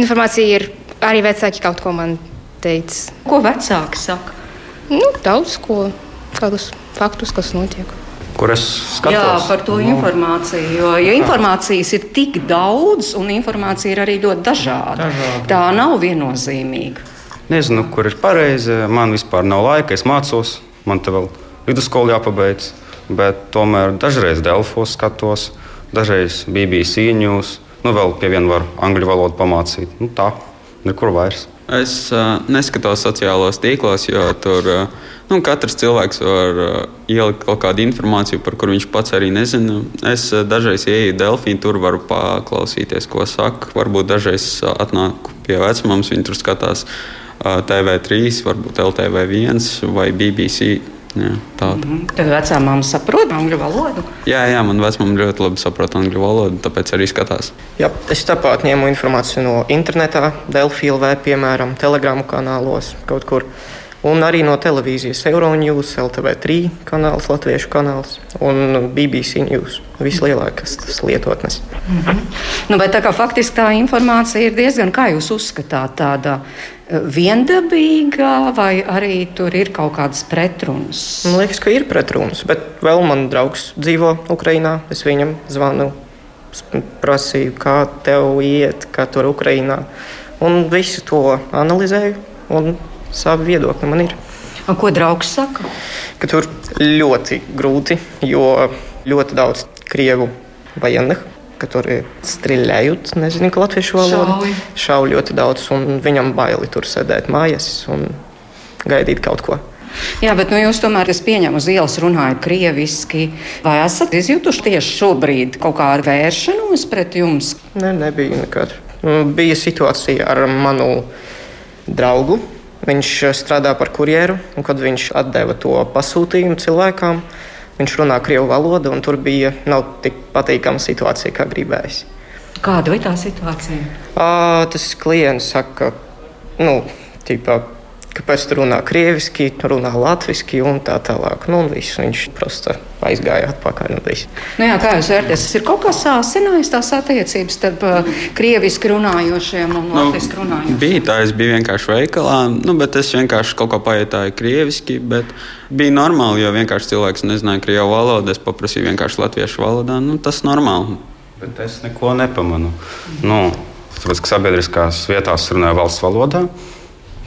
Informācija ir, arī vecāki kaut ko man teica. Ko vecāki saka? Nu, daudz ko, kādus faktus, kas notiek. Kur es skatos? Jā, par to no. informāciju. Jo, jo informācijas ir tik daudz, un informācija ir arī ļoti dažāda. dažāda. Tā nav viennozīmīga. Nezinu, kur ir pareizi. Man vispār nav laika, es mācos. Man te vēl vidusskola jāpabeidz. Bet tomēr dažreiz Delfos skatos, dažreiz BBC news. Nu, vēl pie viena var angļu valodu pamācīt. Nu, tā, nekur vairs. Es uh, neskatos sociālos tīklos, jo tur uh, nu, katrs cilvēks var uh, ielikt kaut kādu informāciju, par kuru viņš pats arī nezina. Es uh, dažreiz ieeju Delfī, tur varu paklausīties, ko saka. Varbūt dažreiz uh, atnāku pie vecmāmas, viņa tur skatās uh, TV3, varbūt LTV1 vai BBC. Jā, tāda. Mm -hmm. Tad vecā māma saprot angļu valodu. Jā, jā man vecmāma ļoti labi saprot angļu valodu, tāpēc arī skatās. Jā, es tāpat ņēmu informāciju no internetā, Delfīlvē, piemēram, telegramu kanālos kaut kur. Un arī no televīzijas Euronews, LTV3 kanāls, Latviešu kanāls un BBC News. Vislielākās tas lietotnes. Mm -hmm. nu, bet tā kā faktiski tā informācija ir diezgan, kā jūs uzskatāt, tāda viendabīga, vai arī tur ir kaut kādas pretrunas? Man liekas, ka ir pretrunas, bet vēl man draugs dzīvo Ukrajinā. Es viņam zvanu, prasīju, kā tev iet, kā tur Ukrajinā. Un visu to analizēju, un savu viedokli man ir. Un ko draugs saka? Ka tur ļoti grūti, jo ļoti daudz krievu vajenih ir strīļējot, nezinu, kā latviešu valodā. Šauj ļoti daudz, un viņam baili tur sēdēt mājās un gaidīt kaut ko. Jā, bet nu, jūs tomēr, es pieņemu, uz ielas runājat krieviski. Vai esat izjutuši tieši šobrīd kaut kādu vēršanos pret jums? Ne, nebija nekad. Nu, bija situācija ar manu draugu. Viņš strādā par kurjeru, un kad viņš deva to pasūtījumu cilvēkam, viņš runā krievu valodu, un tur bija nav tik patīkama situācija, kā gribējis. Kāda bija tā situācija? À, tas klients saka, nu, tīpā, kāpēc tu runā krieviski, runā latviski un tā tālāk. Nu, un viss, viņš prosta aizgāja atpakaļ. Nu jā, kā jūs vērtējat, tas ir kaut kas sāsinājis tās attiecības starp uh, krieviski runājošiem un nu, latviski runājošiem? Bija tā, es biju vienkārši veikalā, nu, bet es vienkārši kaut ko pajautāju krieviski, bet bija normāli, jo vienkārši cilvēks nezināja krievu valodu, es paprasīju vienkārši latviešu valodā, nu, tas ir normāli. Bet es neko nepamanu. Nu, Protams, ka sabiedriskās vietās runāju valsts valodā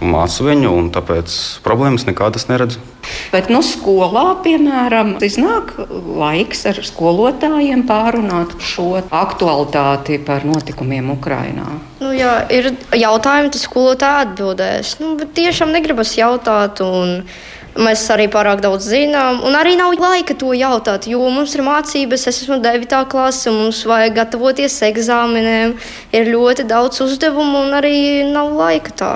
mācu viņu, un tāpēc problēmas nekādas neredzu. Bet nu, skolā, piemēram, iznāk laiks ar skolotājiem pārunāt šo aktualitāti par notikumiem Ukrajinā. Nu, jā, ir jautājumi, tas skolotāji atbildēs. Nu, tiešām negribas jautāt. Mēs arī pārāk daudz zinām, un arī nav laika to jautāt, jo mums ir mācības, es esmu 9. klase, mums vajag gatavoties eksāmeniem, ir ļoti daudz uzdevumu, un arī nav laika tā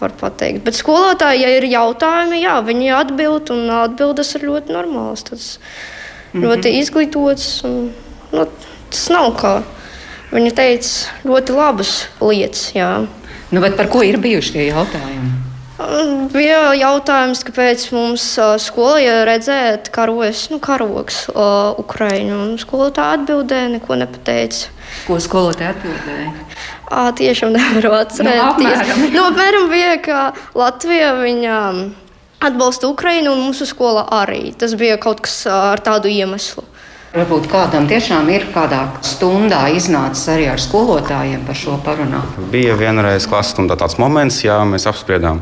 var pateikt. Bet skolotāji, ja ir jautājumi, jā, viņi atbild, un atbildes ir ļoti normālas. Tas mm -hmm. ļoti izglītots. Un, nu, tas nav kā. Viņa teica ļoti labas lietas. Jā. Nu, par ko ir bijuši tie jautājumi? Bija jautājums, kāpēc mums skolā redzēt karojas, nu, karogs uh, Ukraiņu. Skolotāja atbildēja, neko nepateica. Ko skolotāja atbildēja? À, tiešām nevaru atcerēties. Nu, nu, apmēram bija, ka Latvija viņa atbalsta Ukrainu un mūsu skola arī. Tas bija kaut kas ar tādu iemeslu. Varbūt kādam tiešām ir kādā stundā iznācis arī ar skolotājiem par šo parunāt. Bija vienreiz klases stundā tāds moments, ja mēs apspriedām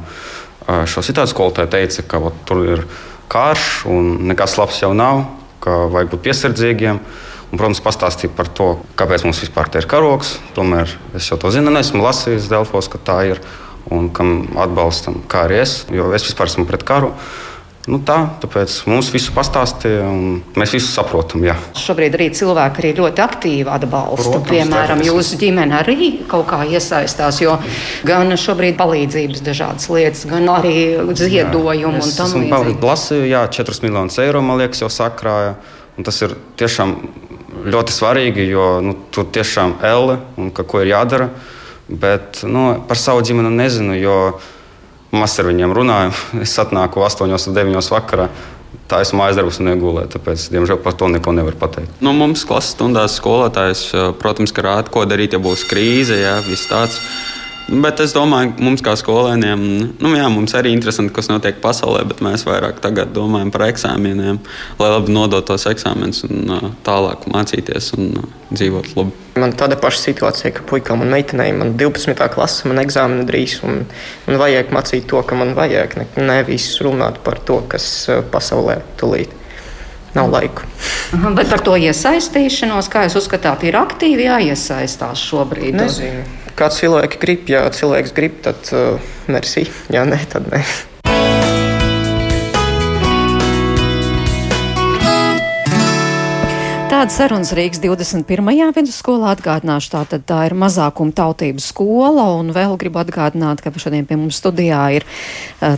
šo situāciju. Skolotāja teica, ka ot, tur ir karš un nekas labs jau nav, ka vajag būt piesardzīgiem. Un, protams, pastāstīja par to, kāpēc mums vispār ir karoks. Tomēr es jau to zinu, esmu lasījis Delfos, ka tā ir un kam atbalstam, kā arī es, jo es vispār esmu pret karu. Nu tā, tāpēc mums visu pastāstīja, un mēs visu saprotam. Jā. Šobrīd arī cilvēki arī ļoti aktīvi atbalsta. Protams, Piemēram, tā, jūsu ģimene arī kaut kā iesaistās, jo gan šobrīd palīdzības dažādas lietas, gan arī ziedojumu un tam līdzīgi. Lasīju, jā, 4 miljonus eiro, man liekas, jau sakrāja. Un tas ir tiešām ļoti svarīgi, jo nu, tur tiešām ir elle un ka, ko ir jādara. Bet nu, par savu ģimeni nezinu, jo mēs ar viņiem runājam. (laughs) Es atnāku 8 vai 9 vakarā. Tā esmu aizdarbs un iegulēju, tāpēc, diemžēl, par to neko nevaru pateikt. Nu, mums klases stundās skolotājs, protams, rāda, ko darīt, ja būs krīze, ja viss tāds. Bet es domāju, mums kā skolēniem, nu, jā, mums arī interesanti, kas notiek pasaulē, bet mēs vairāk tagad domājam par eksāmeniem, lai labi nodotos eksāmenus un uh, tālāk mācīties un uh, dzīvot labi. Man tāda paša situācija, ka puikām un meitenēm man 12. klase, man eksāmena drīz, un man vajag mācīt to, ka man vajag, ne, nevis runāt par to, kas pasaulē tulīt. Nav laika. Aha, bet par to iesaistīšanos, kā jūs uzskatāt, ir aktīvi jāiesaistās šobrīd? Nezinu. Kā cilvēki grib, ja cilvēks grib, tad uh, merci, ja nē, tad nē. Tāda sarunas Rīgas 21. vidusskolā atgādināšu, tā, tā ir mazākuma tautību skola, un vēl gribu atgādināt, ka šodien pie mums studijā ir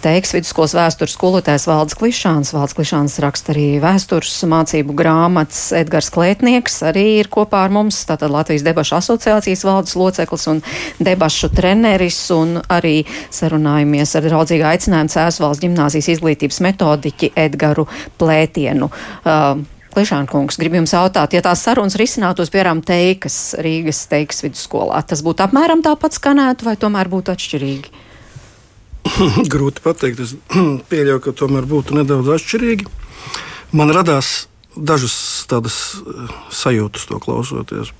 teiks vidusskolas vēstures skolotājs Valdes Klišāns. Valdes Klišāns raksta arī vēstures mācību grāmatas Edgars Klētnieks, arī ir kopā ar mums, tātad Latvijas debašu asociācijas valdes loceklis un debašu treneris, un arī sarunājamies ar draudzīgu aicinājumu Cēsvalsts ģimnāzijas izglītības metodiķi Edgaru Plētienu. Uh, Klišāna kungs, gribu jums jautāt, ja tās sarunas risinātos, piemēram, teikas Rīgas teikas vidusskolā, tas būtu apmēram tāpat skanētu vai tomēr būtu atšķirīgi? (laughs) Grūti pateikt. Es (clears throat) pieļauju, ka tomēr būtu nedaudz atšķirīgi. Man radās dažas tādas eh, sajūtas, to klausoties.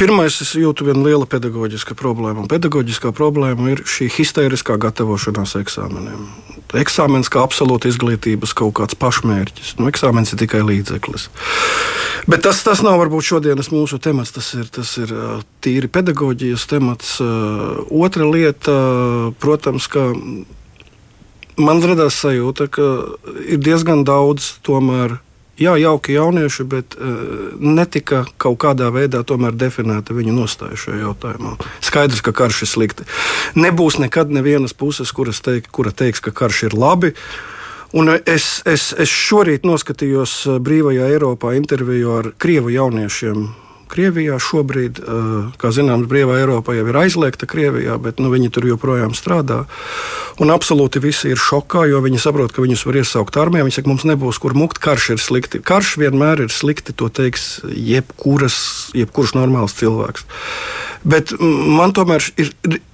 Pirmais, es jūtu vienu lielu pedagoģisku problēmu. Pedagoģiskā problēma ir šī histēriskā gatavošanās eksāmeniem. Eksāmenis kā absolūta izglītības kaut kāds pašmērķis. Nu, eksāmenis ir tikai līdzeklis. Bet tas, tas nav varbūt šodienas mūsu temats. Tas ir, tas ir tīri pedagoģijas temats. Otra lieta, protams, ka man radās sajūta, ka ir diezgan daudz tomēr jā, jauki jaunieši, bet uh, netika kaut kādā veidā definēta viņu nostāja šajā jautājumā. Skaidrs, ka karš ir slikti. Nebūs nekad nevienas puses, teik, kura teiks, ka karš ir labi. Un es, es, es šorīt noskatījos brīvajā Eiropā interviju ar krievu jauniešiem Krievijā šobrīd, kā zināms, brīvā Eiropa jau ir aizliegta Krievijā, bet nu, viņi tur joprojām strādā. Un absolūti visi ir šokā, jo viņi saprot, ka viņus var iesaukt armijā. Viņi saka, mums nebūs kur mukt, karš ir slikti. Karš vienmēr ir slikti, to teiks jebkuras, jebkurš normāls cilvēks. Bet man tomēr ir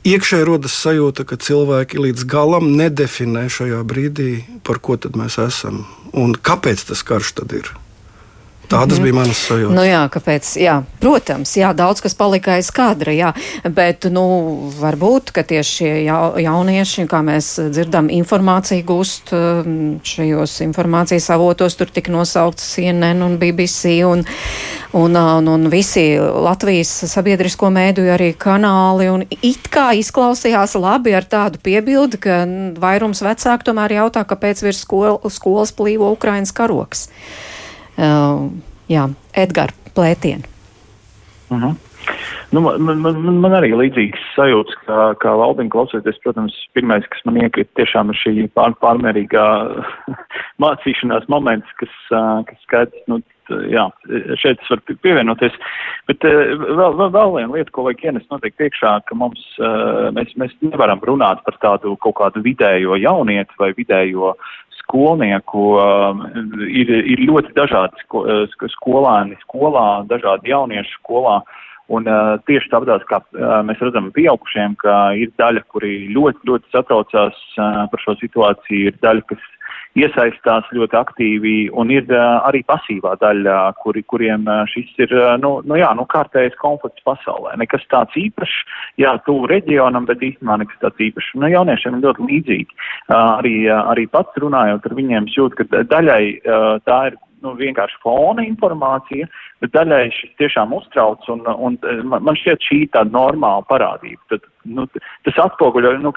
iekšēji rodas sajūta, ka cilvēki līdz galam nedefinē šajā brīdī, par ko mēs esam un kāpēc tas karš tad ir. Tādas mm bija manas sajūtas. Nu jā, kāpēc? Jā, protams, jā, daudz kas palika aiz kadra, jā, bet, nu, varbūt, ka tieši šie ja, jaunieši, kā mēs dzirdam, informāciju gūst um, šajos informācijas avotos, tur tika nosaukts CNN un BBC un, un, un, un visi Latvijas sabiedrisko mēdīju arī kanāli, un it kā izklausījās labi ar tādu piebildi, ka vairums vecāku tomēr jautā, kāpēc virs skol, skolas plīvo Ukrainas karoks. Jā, Edgars Plētiens. Uh -huh. Nu, man, man, man, arī līdzīgs sajūts, kā, kā valdība klausoties. Protams, pirmais, kas man iekrita, tiešām ir šī pār, pārmērīgā (laughs) mācīšanās moments, kas, kas skaidrs, nu, jā, šeit es varu pievienoties. Bet vēl, vēl, vēl viena lieta, ko vajag ienest noteikti iekšā, ka mums, mēs, mēs nevaram runāt par tādu kaut kādu vidējo jaunieti vai vidējo skolnieku um, ir, ir ļoti dažādi uh, skolēni skolā, dažādi jaunieši skolā. Un uh, tieši tāpat kā uh, mēs redzam pieaugušiem, ka ir daļa, kuri ļoti, ļoti satraucās uh, par šo situāciju, ir daļa, kas iesaistās ļoti aktīvi un ir arī pasīvā daļa, kuri, kuriem šis ir, nu, nu jā, nu kārtējs konflikts pasaulē. Nekas tāds īpašs, jā, tuvu reģionam, bet īstenībā nekas tāds īpašs. Nu, jauniešiem ir ļoti līdzīgi. Arī, arī pats runājot ar viņiem, jūt, ka daļai tā ir nu, vienkārši fona informācija, bet daļai šis tiešām uztrauc, un, un man šķiet šī tāda normāla parādība. Tad, nu, tas atspoguļo, nu,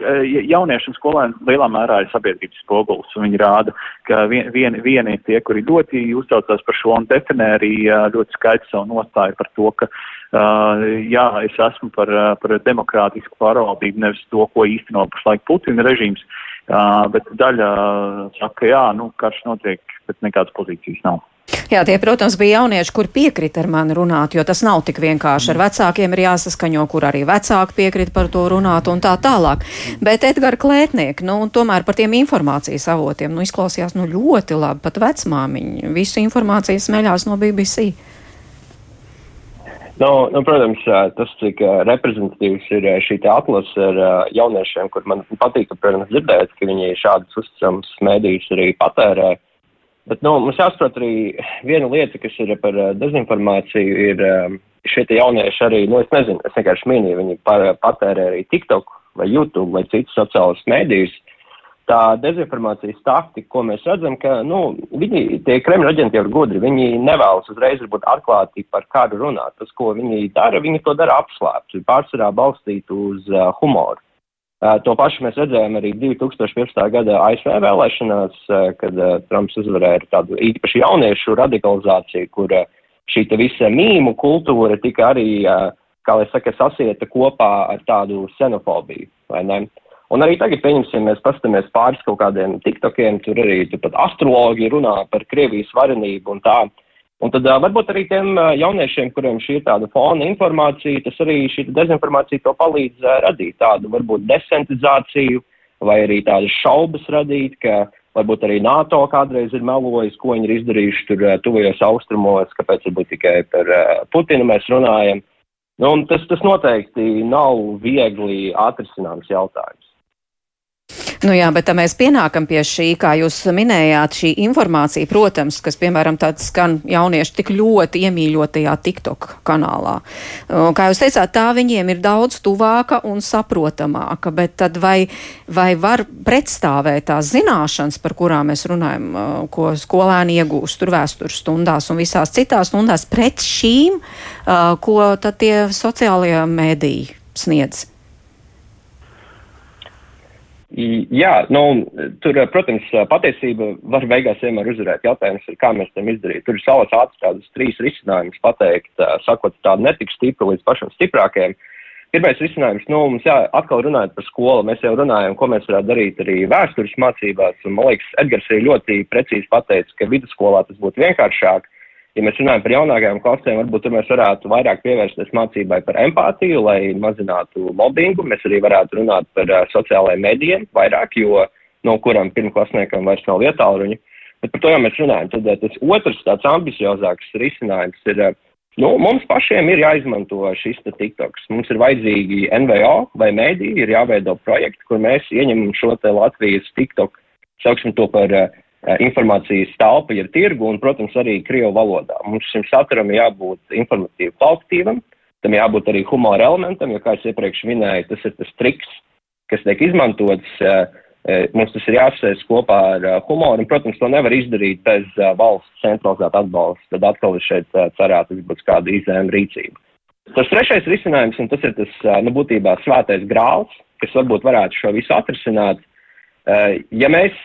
jaunieši un skolēni lielā mērā ir sabiedrības spogulis, un viņi rāda, ka vien, vien, vieni ir tie, kuri ļoti uztraucās par šo un definē arī ļoti skaidrs savu nostāju par to, ka Uh, jā, es esmu par, par demokrātisku pārvaldību, nevis to, ko īsteno pašlaik Putina režīms, uh, bet daļa saka, jā, nu, karš notiek, bet nekādas pozīcijas nav. Jā, tie, protams, bija jaunieši, kur piekrita ar mani runāt, jo tas nav tik vienkārši. Ar vecākiem ir jāsaskaņo, kur arī vecāki piekrita par to runāt un tā tālāk. Bet Edgars Klētnieks, nu, tomēr par tiem informācijas avotiem, nu, izklausījās, nu, ļoti labi, pat vecmāmiņa. Visu informāciju smeļās no BBC. Nu, nu, protams, tas, cik reprezentatīvs ir šī atlase ar jauniešiem, kur man patīk, protams, dzirdēt, ka viņi šādas uzticamas mēdījus arī patērē. Bet nu, mums jāsaprot arī viena lieta, kas ir par dezinformāciju, ir šie jaunieši arī, nu, es nezinu, es vienkārši minēju, viņi par, patērē arī TikTok vai YouTube vai citus sociālus mēdījus. Tā dezinformācijas taktika, ko mēs redzam, ka, nu, viņi, tie Kremļa aģenti jau ir gudri, viņi nevēlas uzreiz varbūt atklāti par kādu runāt. Tas, ko viņi dara, viņi to dara apslēpti, pārsvarā balstīt uz uh, humoru. To pašu mēs redzējām arī 2015. gada ASV vēlēšanās, kad Trumps uzvarēja tādu īpaši jauniešu radikalizāciju, kur šī visa mīmu kultūra tika arī, kā lai saka, sasieta kopā ar tādu xenofobiju, vai ne? Un arī tagad, pieņemsim, mēs pastamies pāris kaut kādiem tiktokiem, tur arī tur pat astrologi runā par Krievijas varenību un tā. Un tad varbūt arī tiem jauniešiem, kuriem šī ir tāda fona informācija, tas arī šī dezinformācija to palīdz radīt tādu varbūt desentizāciju vai arī tādas šaubas radīt, ka varbūt arī NATO kādreiz ir melojis, ko viņi ir izdarījuši tur tuvajos austrumos, kāpēc varbūt tikai par Putinu mēs runājam. Nu, tas, tas noteikti nav viegli atrisināms jautājums. Nu jā, bet mēs pienākam pie šī, kā jūs minējāt, šī informācija, protams, kas, piemēram, tāds skan jaunieši tik ļoti iemīļotajā TikTok kanālā. Kā jūs teicāt, tā viņiem ir daudz tuvāka un saprotamāka, bet tad vai, vai var pretstāvēt tās zināšanas, par kurām mēs runājam, ko skolēni iegūst tur vēstures stundās un visās citās stundās pret šīm, ko tad tie sociālajie mēdīji sniedz? Jā, nu, tur, protams, patiesība var beigās vienmēr uzvarēt. Jautājums ir, kā mēs tam izdarīt. Tur ir savas atstādus trīs risinājumus pateikt, sakot tādu netik stipru līdz pašam stiprākajiem. Pirmais risinājums, nu, mums jā, atkal runājot par skolu, mēs jau runājam, ko mēs varētu darīt arī vēstures mācībās, un man liekas, Edgars arī ļoti precīzi pateica, ka vidusskolā tas būtu vienkāršāk. Uh, ja mēs runājam par jaunākajām klasēm, varbūt tur mēs varētu vairāk pievērsties mācībai par empātiju, lai mazinātu mobbingu. Mēs arī varētu runāt par uh, sociālajiem medijiem vairāk, jo no kurām pirmklasniekam vairs nav vietāluņi. Bet par to jau mēs runājam. Tad uh, tas otrs tāds ambiciozāks risinājums ir, uh, nu, mums pašiem ir jāizmanto šis TikToks. Mums ir vajadzīgi NVO vai mēdī, ir jāveido projekti, kur mēs ieņemam šo te Latvijas TikTok, sauksim to par uh, Eh, informācijas telpa, ir tirgu un, protams, arī krievu valodā. Mums šim saturam jābūt informatīvi kvalitatīvam, tam jābūt arī humora elementam, jo, kā es iepriekš minēju, tas ir tas triks, kas tiek izmantots. Eh, eh, mums tas ir jāsēs kopā ar humoru, un, protams, to nevar izdarīt bez valsts centralizēta atbalsta. Tad atkal ir šeit cerētu, ka būs kāda izēma rīcība. Tas trešais risinājums, un tas ir tas, nu, būtībā svētais grāls, kas varbūt varētu šo visu atrisināt. Ja mēs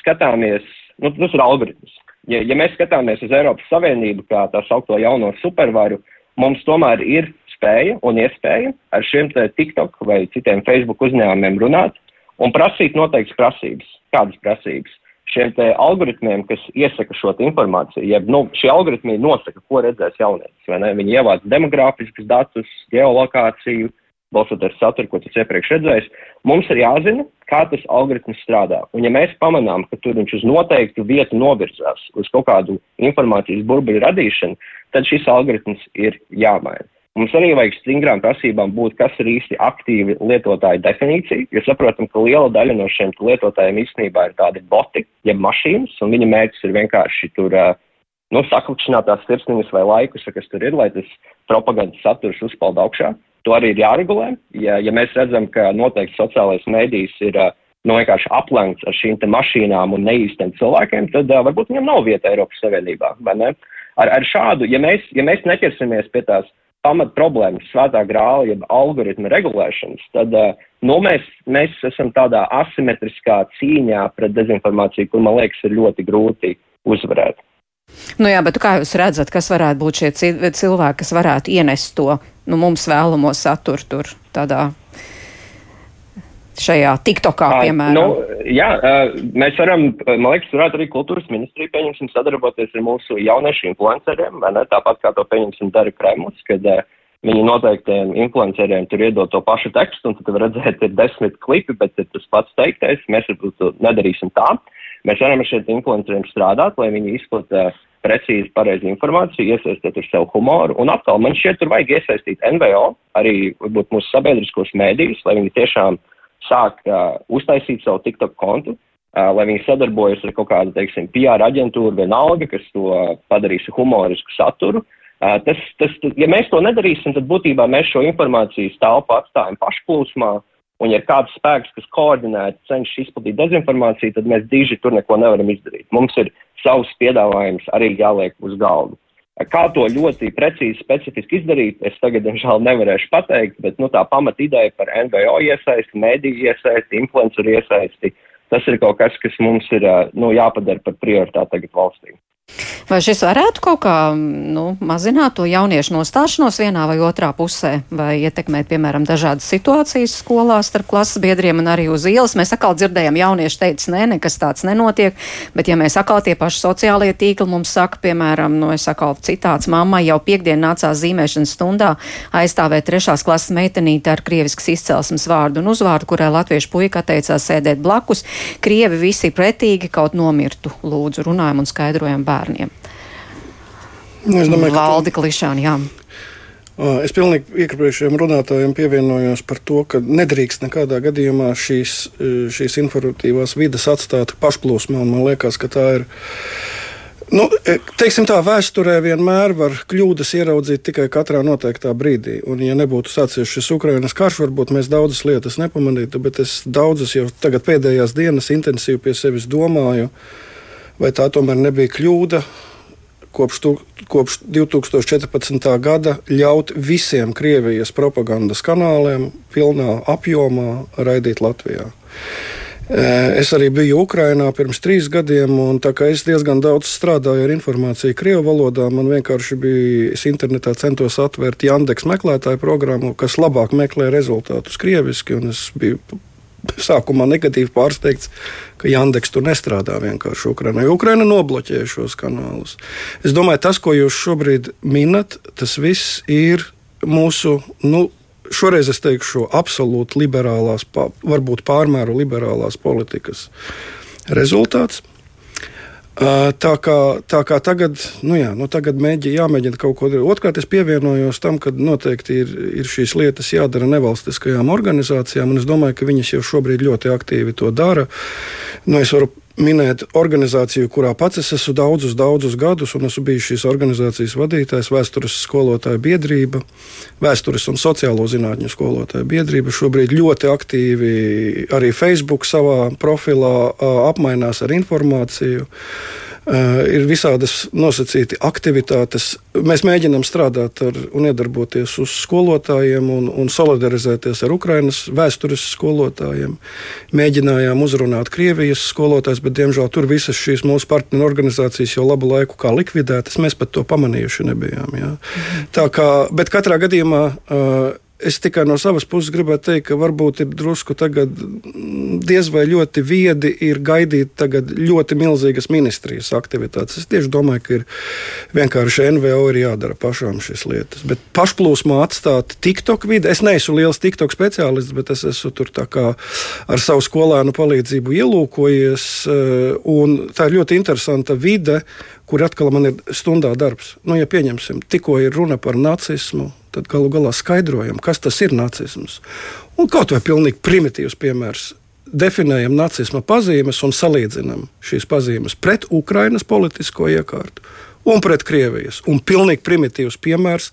skatāmies, nu, tas ir algoritms. Ja, ja mēs skatāmies uz Eiropas Savienību kā tā saukto jauno supervaru, mums tomēr ir spēja un iespēja ar šiem TikTok vai citiem Facebook uzņēmumiem runāt un prasīt noteiktas prasības. Kādas prasības? Šiem algoritmiem, kas iesaka šo informāciju, jeb nu, šie algoritmi nosaka, ko redzēs jaunietis. Viņi ievāc demogrāfiskus datus, geolokāciju, balstoties saturu, ko tas iepriekš redzējis, mums ir jāzina, kā tas algoritms strādā. Un ja mēs pamanām, ka tur viņš uz noteiktu vietu novirzās, uz kaut kādu informācijas burbuļu radīšanu, tad šis algoritms ir jāmaina. Mums arī vajag stingrām prasībām būt, kas ir īsti aktīvi lietotāju definīcija, jo saprotam, ka liela daļa no šiem lietotājiem īstenībā ir tādi boti, jeb mašīnas, un viņa mērķis ir vienkārši tur, nu, saklikšķinātās sirsniņas vai laikus, kas tur ir, lai tas propagandas saturs uzpeld augšā. To arī ir jāregulē. Ja, ja mēs redzam, ka noteikti sociālais mēdījis ir nu, vienkārši aplenkts ar šīm mašīnām un neīstiem cilvēkiem, tad uh, varbūt viņam nav vieta Eiropas Savienībā. Ar, ar šādu, ja mēs, ja mēs neķersimies pie tās pamat problēmas, svētā grāla, jeb algoritma regulēšanas, tad uh, nu, mēs, mēs esam tādā asimetriskā cīņā pret dezinformāciju, kur man liekas ir ļoti grūti uzvarēt. Nu jā, bet kā jūs redzat, kas varētu būt šie cilvēki, kas varētu ienest to nu, mums vēlamo saturu tur tādā šajā TikTokā, piemēram? Nu, jā, mēs varam, man liekas, varētu arī kultūras ministrija, pieņemsim, sadarboties ar mūsu jauniešu influenceriem, vai ne, tāpat kā to pieņemsim dara Kremlis, kad viņi noteiktiem influenceriem tur iedod to pašu tekstu, un tad redzēt, ir desmit klipi, bet ir tas pats teiktais, mēs varbūt nedarīsim tā. Mēs varam ar šiem influenceriem strādāt, lai viņi izplatītu precīzi, pareizi informāciju, iesaistīt ar sev humoru. Un atkal man šķiet, tur vajag iesaistīt NVO, arī varbūt mūsu sabiedriskos mēdījus, lai viņi tiešām sāk uh, uztaisīt savu TikTok kontu, uh, lai viņi sadarbojas ar kaut kādu, teiksim, PR aģentūru vienalga, kas to uh, padarīs humorisku saturu. Uh, tas, tas, ja mēs to nedarīsim, tad būtībā mēs šo informācijas telpu atstājam pašplūsmā, Un, ja ir kāds spēks, kas koordinēti cenšas izplatīt dezinformāciju, tad mēs diži tur neko nevaram izdarīt. Mums ir savs piedāvājums arī jāliek uz galda. Kā to ļoti precīzi, specifiski izdarīt, es tagad, diemžēl, nevarēšu pateikt, bet nu, tā pamat ideja par NVO iesaisti, mediju iesaisti, influenceru iesaisti, tas ir kaut kas, kas mums ir nu, jāpadara par prioritāti tagad valstī. Vai šis varētu kaut kā nu, mazināt to jauniešu nostāšanos vienā vai otrā pusē, vai ietekmēt, piemēram, dažādas situācijas skolās starp klases biedriem un arī uz ielas? Mēs atkal dzirdējam, jaunieši teica, nē, nekas tāds nenotiek, bet ja mēs atkal tie paši sociālie tīkli mums saka, piemēram, no nu, es atkal citāts, mammai jau piekdien nācās zīmēšanas stundā aizstāvēt trešās klases meitenīti ar krieviskas izcelsmes vārdu un uzvārdu, kurai latviešu puika atteicās sēdēt blakus. Krievi visi pretīgi kaut nomirtu, lūdzu, runājam un skaidrojam bērnu bērniem. Nu, es domāju, Valdi Klišāni, jā. Es pilnīgi iepriekšējiem runātājiem pievienojos par to, ka nedrīkst nekādā gadījumā šīs, šīs informatīvās vidas atstāt pašplūsmā. Man liekas, ka tā ir. Nu, teiksim tā, vēsturē vienmēr var kļūdas ieraudzīt tikai katrā noteiktā brīdī. Un, ja nebūtu sācies šis Ukraiņas karš, varbūt mēs daudzas lietas nepamanītu, bet es daudzas jau tagad pēdējās dienas intensīvi pie sevis domāju. Uh, vai tā tomēr nebija kļūda kopš, tu, kopš 2014. gada ļaut visiem Krievijas propagandas kanāliem pilnā apjomā raidīt Latvijā. Es arī biju Ukrajinā pirms trīs gadiem, un tā kā es diezgan daudz strādāju ar informāciju Krievijas valodā, man vienkārši bija, es internetā centos atvērt Yandex meklētāju programmu, kas labāk meklē rezultātus krieviski, un es biju sākumā negatīvi pārsteigts, ka Yandex tur nestrādā vienkārši Ukraiņā. Ukraiņa nobloķēja šos kanālus. Es domāju, tas, ko jūs šobrīd minat, tas viss ir mūsu. Nu, Šoreiz es teikšu, absolūti liberālās, varbūt pārmēru liberālās politikas rezultāts. Tā kā, tā kā tagad, nu jā, nu tagad mēģi, jāmēģina kaut ko darīt. Otrkārt, es pievienojos tam, ka noteikti ir, ir šīs lietas jādara nevalstiskajām organizācijām, un es domāju, ka viņas jau šobrīd ļoti aktīvi to dara. Nu, es varu minēt organizāciju, kurā pats es esmu daudzus, daudzus gadus, un esmu bijis šīs organizācijas vadītājs, vēstures skolotāja biedrība, vēstures un sociālo zinātņu skolotāja biedrība. Šobrīd ļoti aktīvi arī Facebook savā profilā apmainās ar informāciju. Ir visādas nosacīti aktivitātes. Mēs mēģinām strādāt ar, un iedarboties uz skolotājiem un, un solidarizēties ar Ukraiņas vēstures skolotājiem. Mēģinājām uzrunāt Krievijas skolotājus, bet diemžēl tur visas šīs mūsu partneru organizācijas jau labu laiku kā likvidētas. Mēs pat to pamanījuši nebijām. Jā. Tā kā, bet katrā gadījumā. Uh, Es tikai no savas puses gribētu teikt, ka varbūt ir drusku diez vai ļoti viedi ir gaidīt ļoti milzīgas ministrijas aktivitātes. Es tieši domāju, ka ir vienkārši NVO ir jādara pašām šīs lietas. Bet pašplūsmā atstāt TikTok vidi. Es neesmu liels TikTok speciālists, bet es esmu tur ar savu skolēnu palīdzību ielūkojies. Eh, tā ir ļoti interesanta vide, kur atkal man ir stundā darbs. Nu, ja pieņemsim, tikko ir runa par nacismu tad galu galā skaidrojam, kas tas ir nacisms. Un kaut vai pilnīgi primitīvs piemērs. Definējam nacisma pazīmes un salīdzinām šīs pazīmes pret Ukrainas politisko iekārtu un pret Krievijas. Un pilnīgi primitīvs piemērs,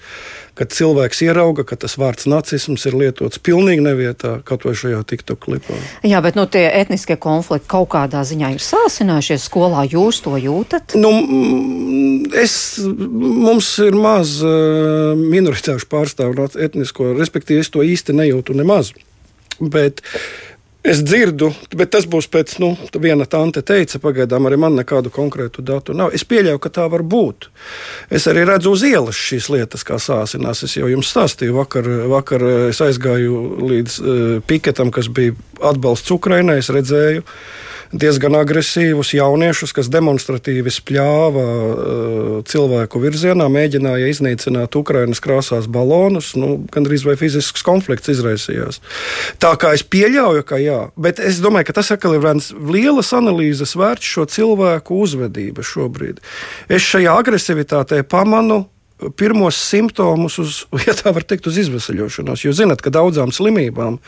kad cilvēks ierauga, ka tas vārds nacisms ir lietots pilnīgi nevietā, kaut vai šajā TikTok klipā. Jā, bet nu, tie etniskie konflikti kaut kādā ziņā ir sāsinājušies skolā. Jūs to jūtat? Nu, es, mums ir maz uh, minoritāšu pārstāvu etnisko, respektīvi es to īsti nejūtu nemaz. Bet Es dzirdu, bet tas būs pēc, nu, viena tante teica, pagaidām arī man nekādu konkrētu datu nav. Es pieļauju, ka tā var būt. Es arī redzu uz ielas šīs lietas, kā sāsinās. Es jau jums stāstīju, vakar, vakar es aizgāju līdz uh, piketam, kas bija atbalsts Ukrainai. Es redzēju, uh, diezgan agresīvus jauniešus, kas demonstratīvi spļāva uh, cilvēku virzienā, mēģināja iznīcināt Ukraiņas krāsās balonus. Nu, Gan arī fizisks konflikts izraisījās. Tā kā es pieļauju, ka jā, bet es domāju, ka tas atkal ir viens lielas analīzes vērts šo cilvēku uzvedība šobrīd. Es šajā agresivitātē pamanu pirmos simptomus, uz, (laughs) ja tā var teikt, uz izvesaļošanos. Jūs zināt, ka daudzām slimībām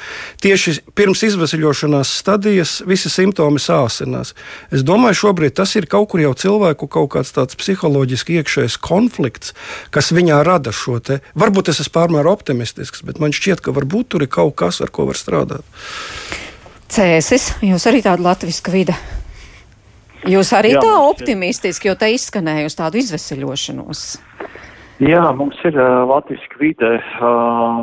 tieši pirms izvesaļošanās stadijas visi simptomi sāsinās. Es domāju, šobrīd tas ir kaut kur jau cilvēku kaut kāds tāds psiholoģiski iekšējs konflikts, kas viņā rada šo te. Varbūt es esmu pārmēr optimistisks, bet man šķiet, ka varbūt tur ir kaut kas, ar ko var strādāt. Cēsis, jūs arī tāda latviska vide. Jūs arī Jā, tā optimistiski, jo te izskanēja uz tādu izveseļošanos. Jā, mums ir uh, latviska vide, uh,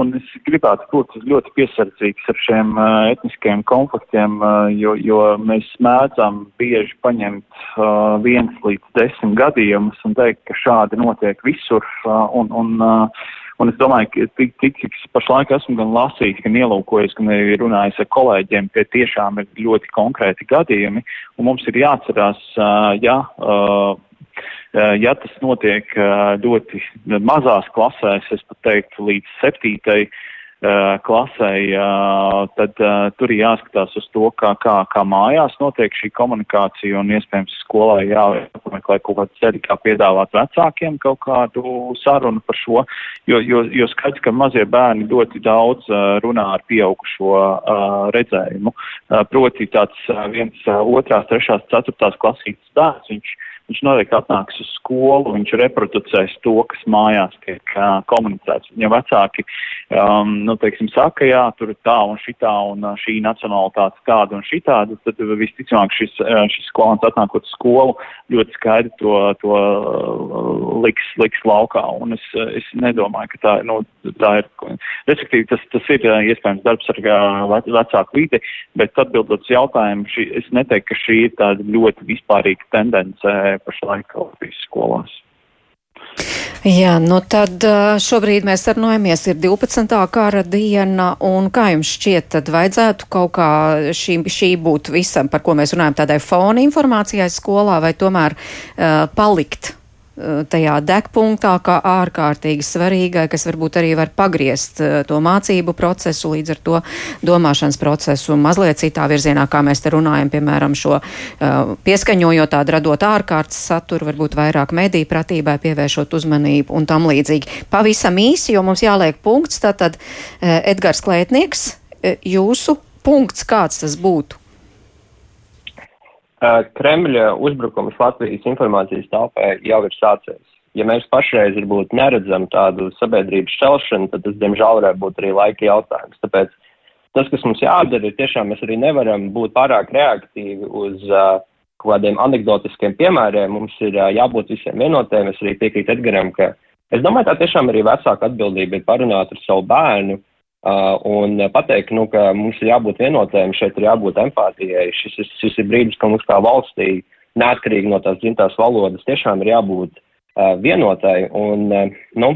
un es gribētu būt ļoti piesardzīgs ar šiem uh, etniskiem konfliktiem, uh, jo, jo mēs mēdzam bieži paņemt uh, viens līdz desmit gadījumus un teikt, ka šādi notiek visur. Uh, un, un, uh, Un es domāju, ka tik, tik cik pašlaik esmu gan lasījis, gan ielūkojis, gan arī runājis ar kolēģiem, tie tiešām ir ļoti konkrēti gadījumi. Un mums ir jāatcerās, ja ja tas notiek eh, ļoti mazās klasēs, es pat teiktu līdz septītai eh, klasē, tad tur ir jāskatās uz to, kā, kā, kā mājās notiek šī komunikācija un iespējams skolai jāmeklē kaut kāds ceļi, kā piedāvāt vecākiem kaut kādu sarunu par šo, jo, jo, jo skaidrs, ka mazie bērni ļoti daudz runā ar pieaugušo redzējumu. Proti tāds viens otrās, trešās, ceturtās klasītas bērns, viņš viņš noteikti atnāks uz skolu, viņš reproducēs to, kas mājās tiek uh, komunicēts. Ja vecāki, um, nu, teiksim, saka, jā, tur ir tā un šitā un šī nacionalitāte tāda un šitāda, tad visticamāk šis, šis skolāns atnākot uz skolu ļoti skaidri to, to liks, liks laukā. Un es, es nedomāju, ka tā, nu, tā ir, respektīvi, tas, tas ir iespējams darbs ar vecāku vidi, bet atbildot uz jautājumu, šī, es neteiktu, ka šī ir tāda ļoti vispārīga tendence pašlaik Latvijas skolās. Jā, nu tad šobrīd mēs sarunājamies, ir 12. kara diena, un kā jums šķiet, tad vajadzētu kaut kā šī, šī būt visam, par ko mēs runājam, tādai fona informācijai skolā, vai tomēr uh, palikt tajā degpunktā, kā ārkārtīgi svarīgai, kas varbūt arī var pagriezt eh, to mācību procesu, līdz ar to domāšanas procesu mazliet citā virzienā, kā mēs te runājam, piemēram, šo uh, pieskaņojot tādu radot ārkārtas saturu, varbūt vairāk mediju pratībai pievēršot uzmanību un tam līdzīgi. Pavisam īsi, jo mums jāliek punkts, tātad Edgars Klētnieks, jūsu punkts, kāds tas būtu? Kremļa uzbrukums Latvijas informācijas telpai jau ir sācies. Ja mēs pašreiz varbūt neredzam tādu sabiedrības šķelšanu, tad tas, diemžēl, varētu būt arī laika jautājums. Tāpēc tas, kas mums jādara, ir tiešām mēs arī nevaram būt pārāk reaktīvi uz uh, kaut kādiem anegdotiskiem piemēriem. Mums ir uh, jābūt visiem vienotiem. Es arī piekrītu Edgaram, ka es domāju, tā tiešām arī vecāka atbildība ir parunāt ar savu bērnu Uh, un pateikt, nu, ka mums ir jābūt vienotēm, šeit ir jābūt empātijai. Šis, ir, šis ir brīdis, ka mums kā valstī, neatkarīgi no tās dzimtās valodas, tiešām ir jābūt uh, vienotai. Un, uh, nu,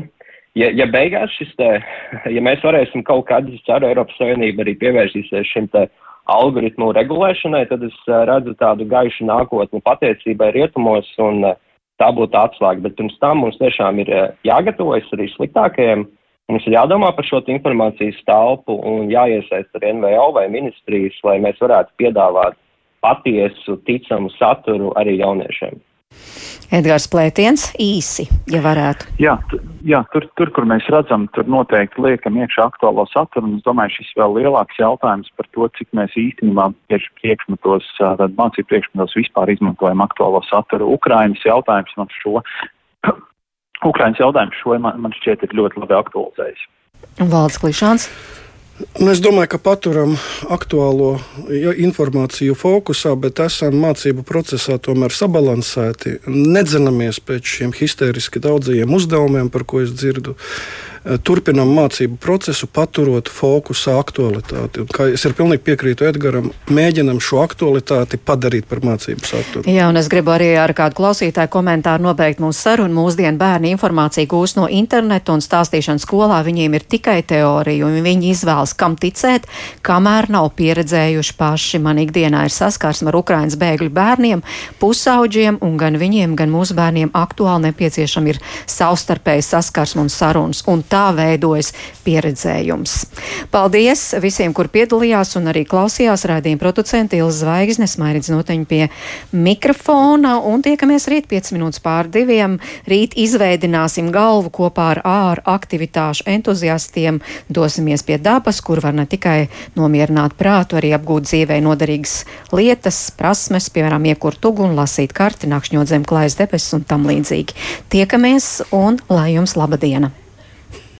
ja, ja beigās šis te, (laughs) ja mēs varēsim kaut kad, es ceru, Eiropas Savienība arī pievērsīsies šim te algoritmu regulēšanai, tad es uh, redzu tādu gaišu nākotni pateicībai rietumos un uh, tā būtu atslēga. Bet pirms tam mums tiešām ir uh, jāgatavojas arī sliktākajiem Mums ir jādomā par šo informācijas telpu un jāiesaist ar NVO vai ministrijas, lai mēs varētu piedāvāt patiesu, ticamu saturu arī jauniešiem. Edgars Plētiens īsi, ja varētu. Jā, jā tur, tur, kur mēs redzam, tur noteikti liekam iekšā aktuālo saturu, un es domāju, šis vēl lielāks jautājums par to, cik mēs īstenībā tieši priekšmetos, tad mācību priekšmetos vispār izmantojam aktuālo saturu. Ukrainas jautājums man šo Ukraiņas jautājums šo man, man šķiet ir ļoti labi aktualizējis. Valds Klišāns. Nu, es domāju, ka paturam aktuālo informāciju fokusā, bet esam mācību procesā tomēr sabalansēti. Nedzinamies pēc šiem histēriski daudzajiem uzdevumiem, par ko es dzirdu. Eh, turpinām mācību procesu, paturot fokusā aktualitāti. Un, es arī pilnīgi piekrītu Edgaram, mēģinam šo aktualitāti padarīt par mācību saturu. Jā, un es gribu arī ar kādu klausītāju komentāru nobeigt mūsu sarunu. Mūsdienu bērni informāciju gūst no interneta un stāstīšana skolā viņiem ir tikai teorija, un viņi izvēlas, kam ticēt, kamēr nav pieredzējuši paši. Man ikdienā ir saskarsme ar Ukrainas bēgļu bērniem, pusauģiem, un gan viņiem, gan mūsu bērniem aktuāli nepieciešama ir savstarpēja saskarsme un sarunas. Un tā tā veidojas pieredzējums. Paldies visiem, kur piedalījās un arī klausījās rādījuma producenti Ilza Zvaigznes, Mairidz Noteņi pie mikrofona un tiekamies rīt 5 minūtes pār diviem. Rīt izveidināsim galvu kopā ar āru aktivitāšu entuziastiem, dosimies pie dabas, kur var ne tikai nomierināt prātu, arī apgūt dzīvē noderīgas lietas, prasmes, piemēram, iekurt uguni, lasīt karti, nakšņot zem klājas debesis un tam līdzīgi. Tiekamies un lai jums laba diena!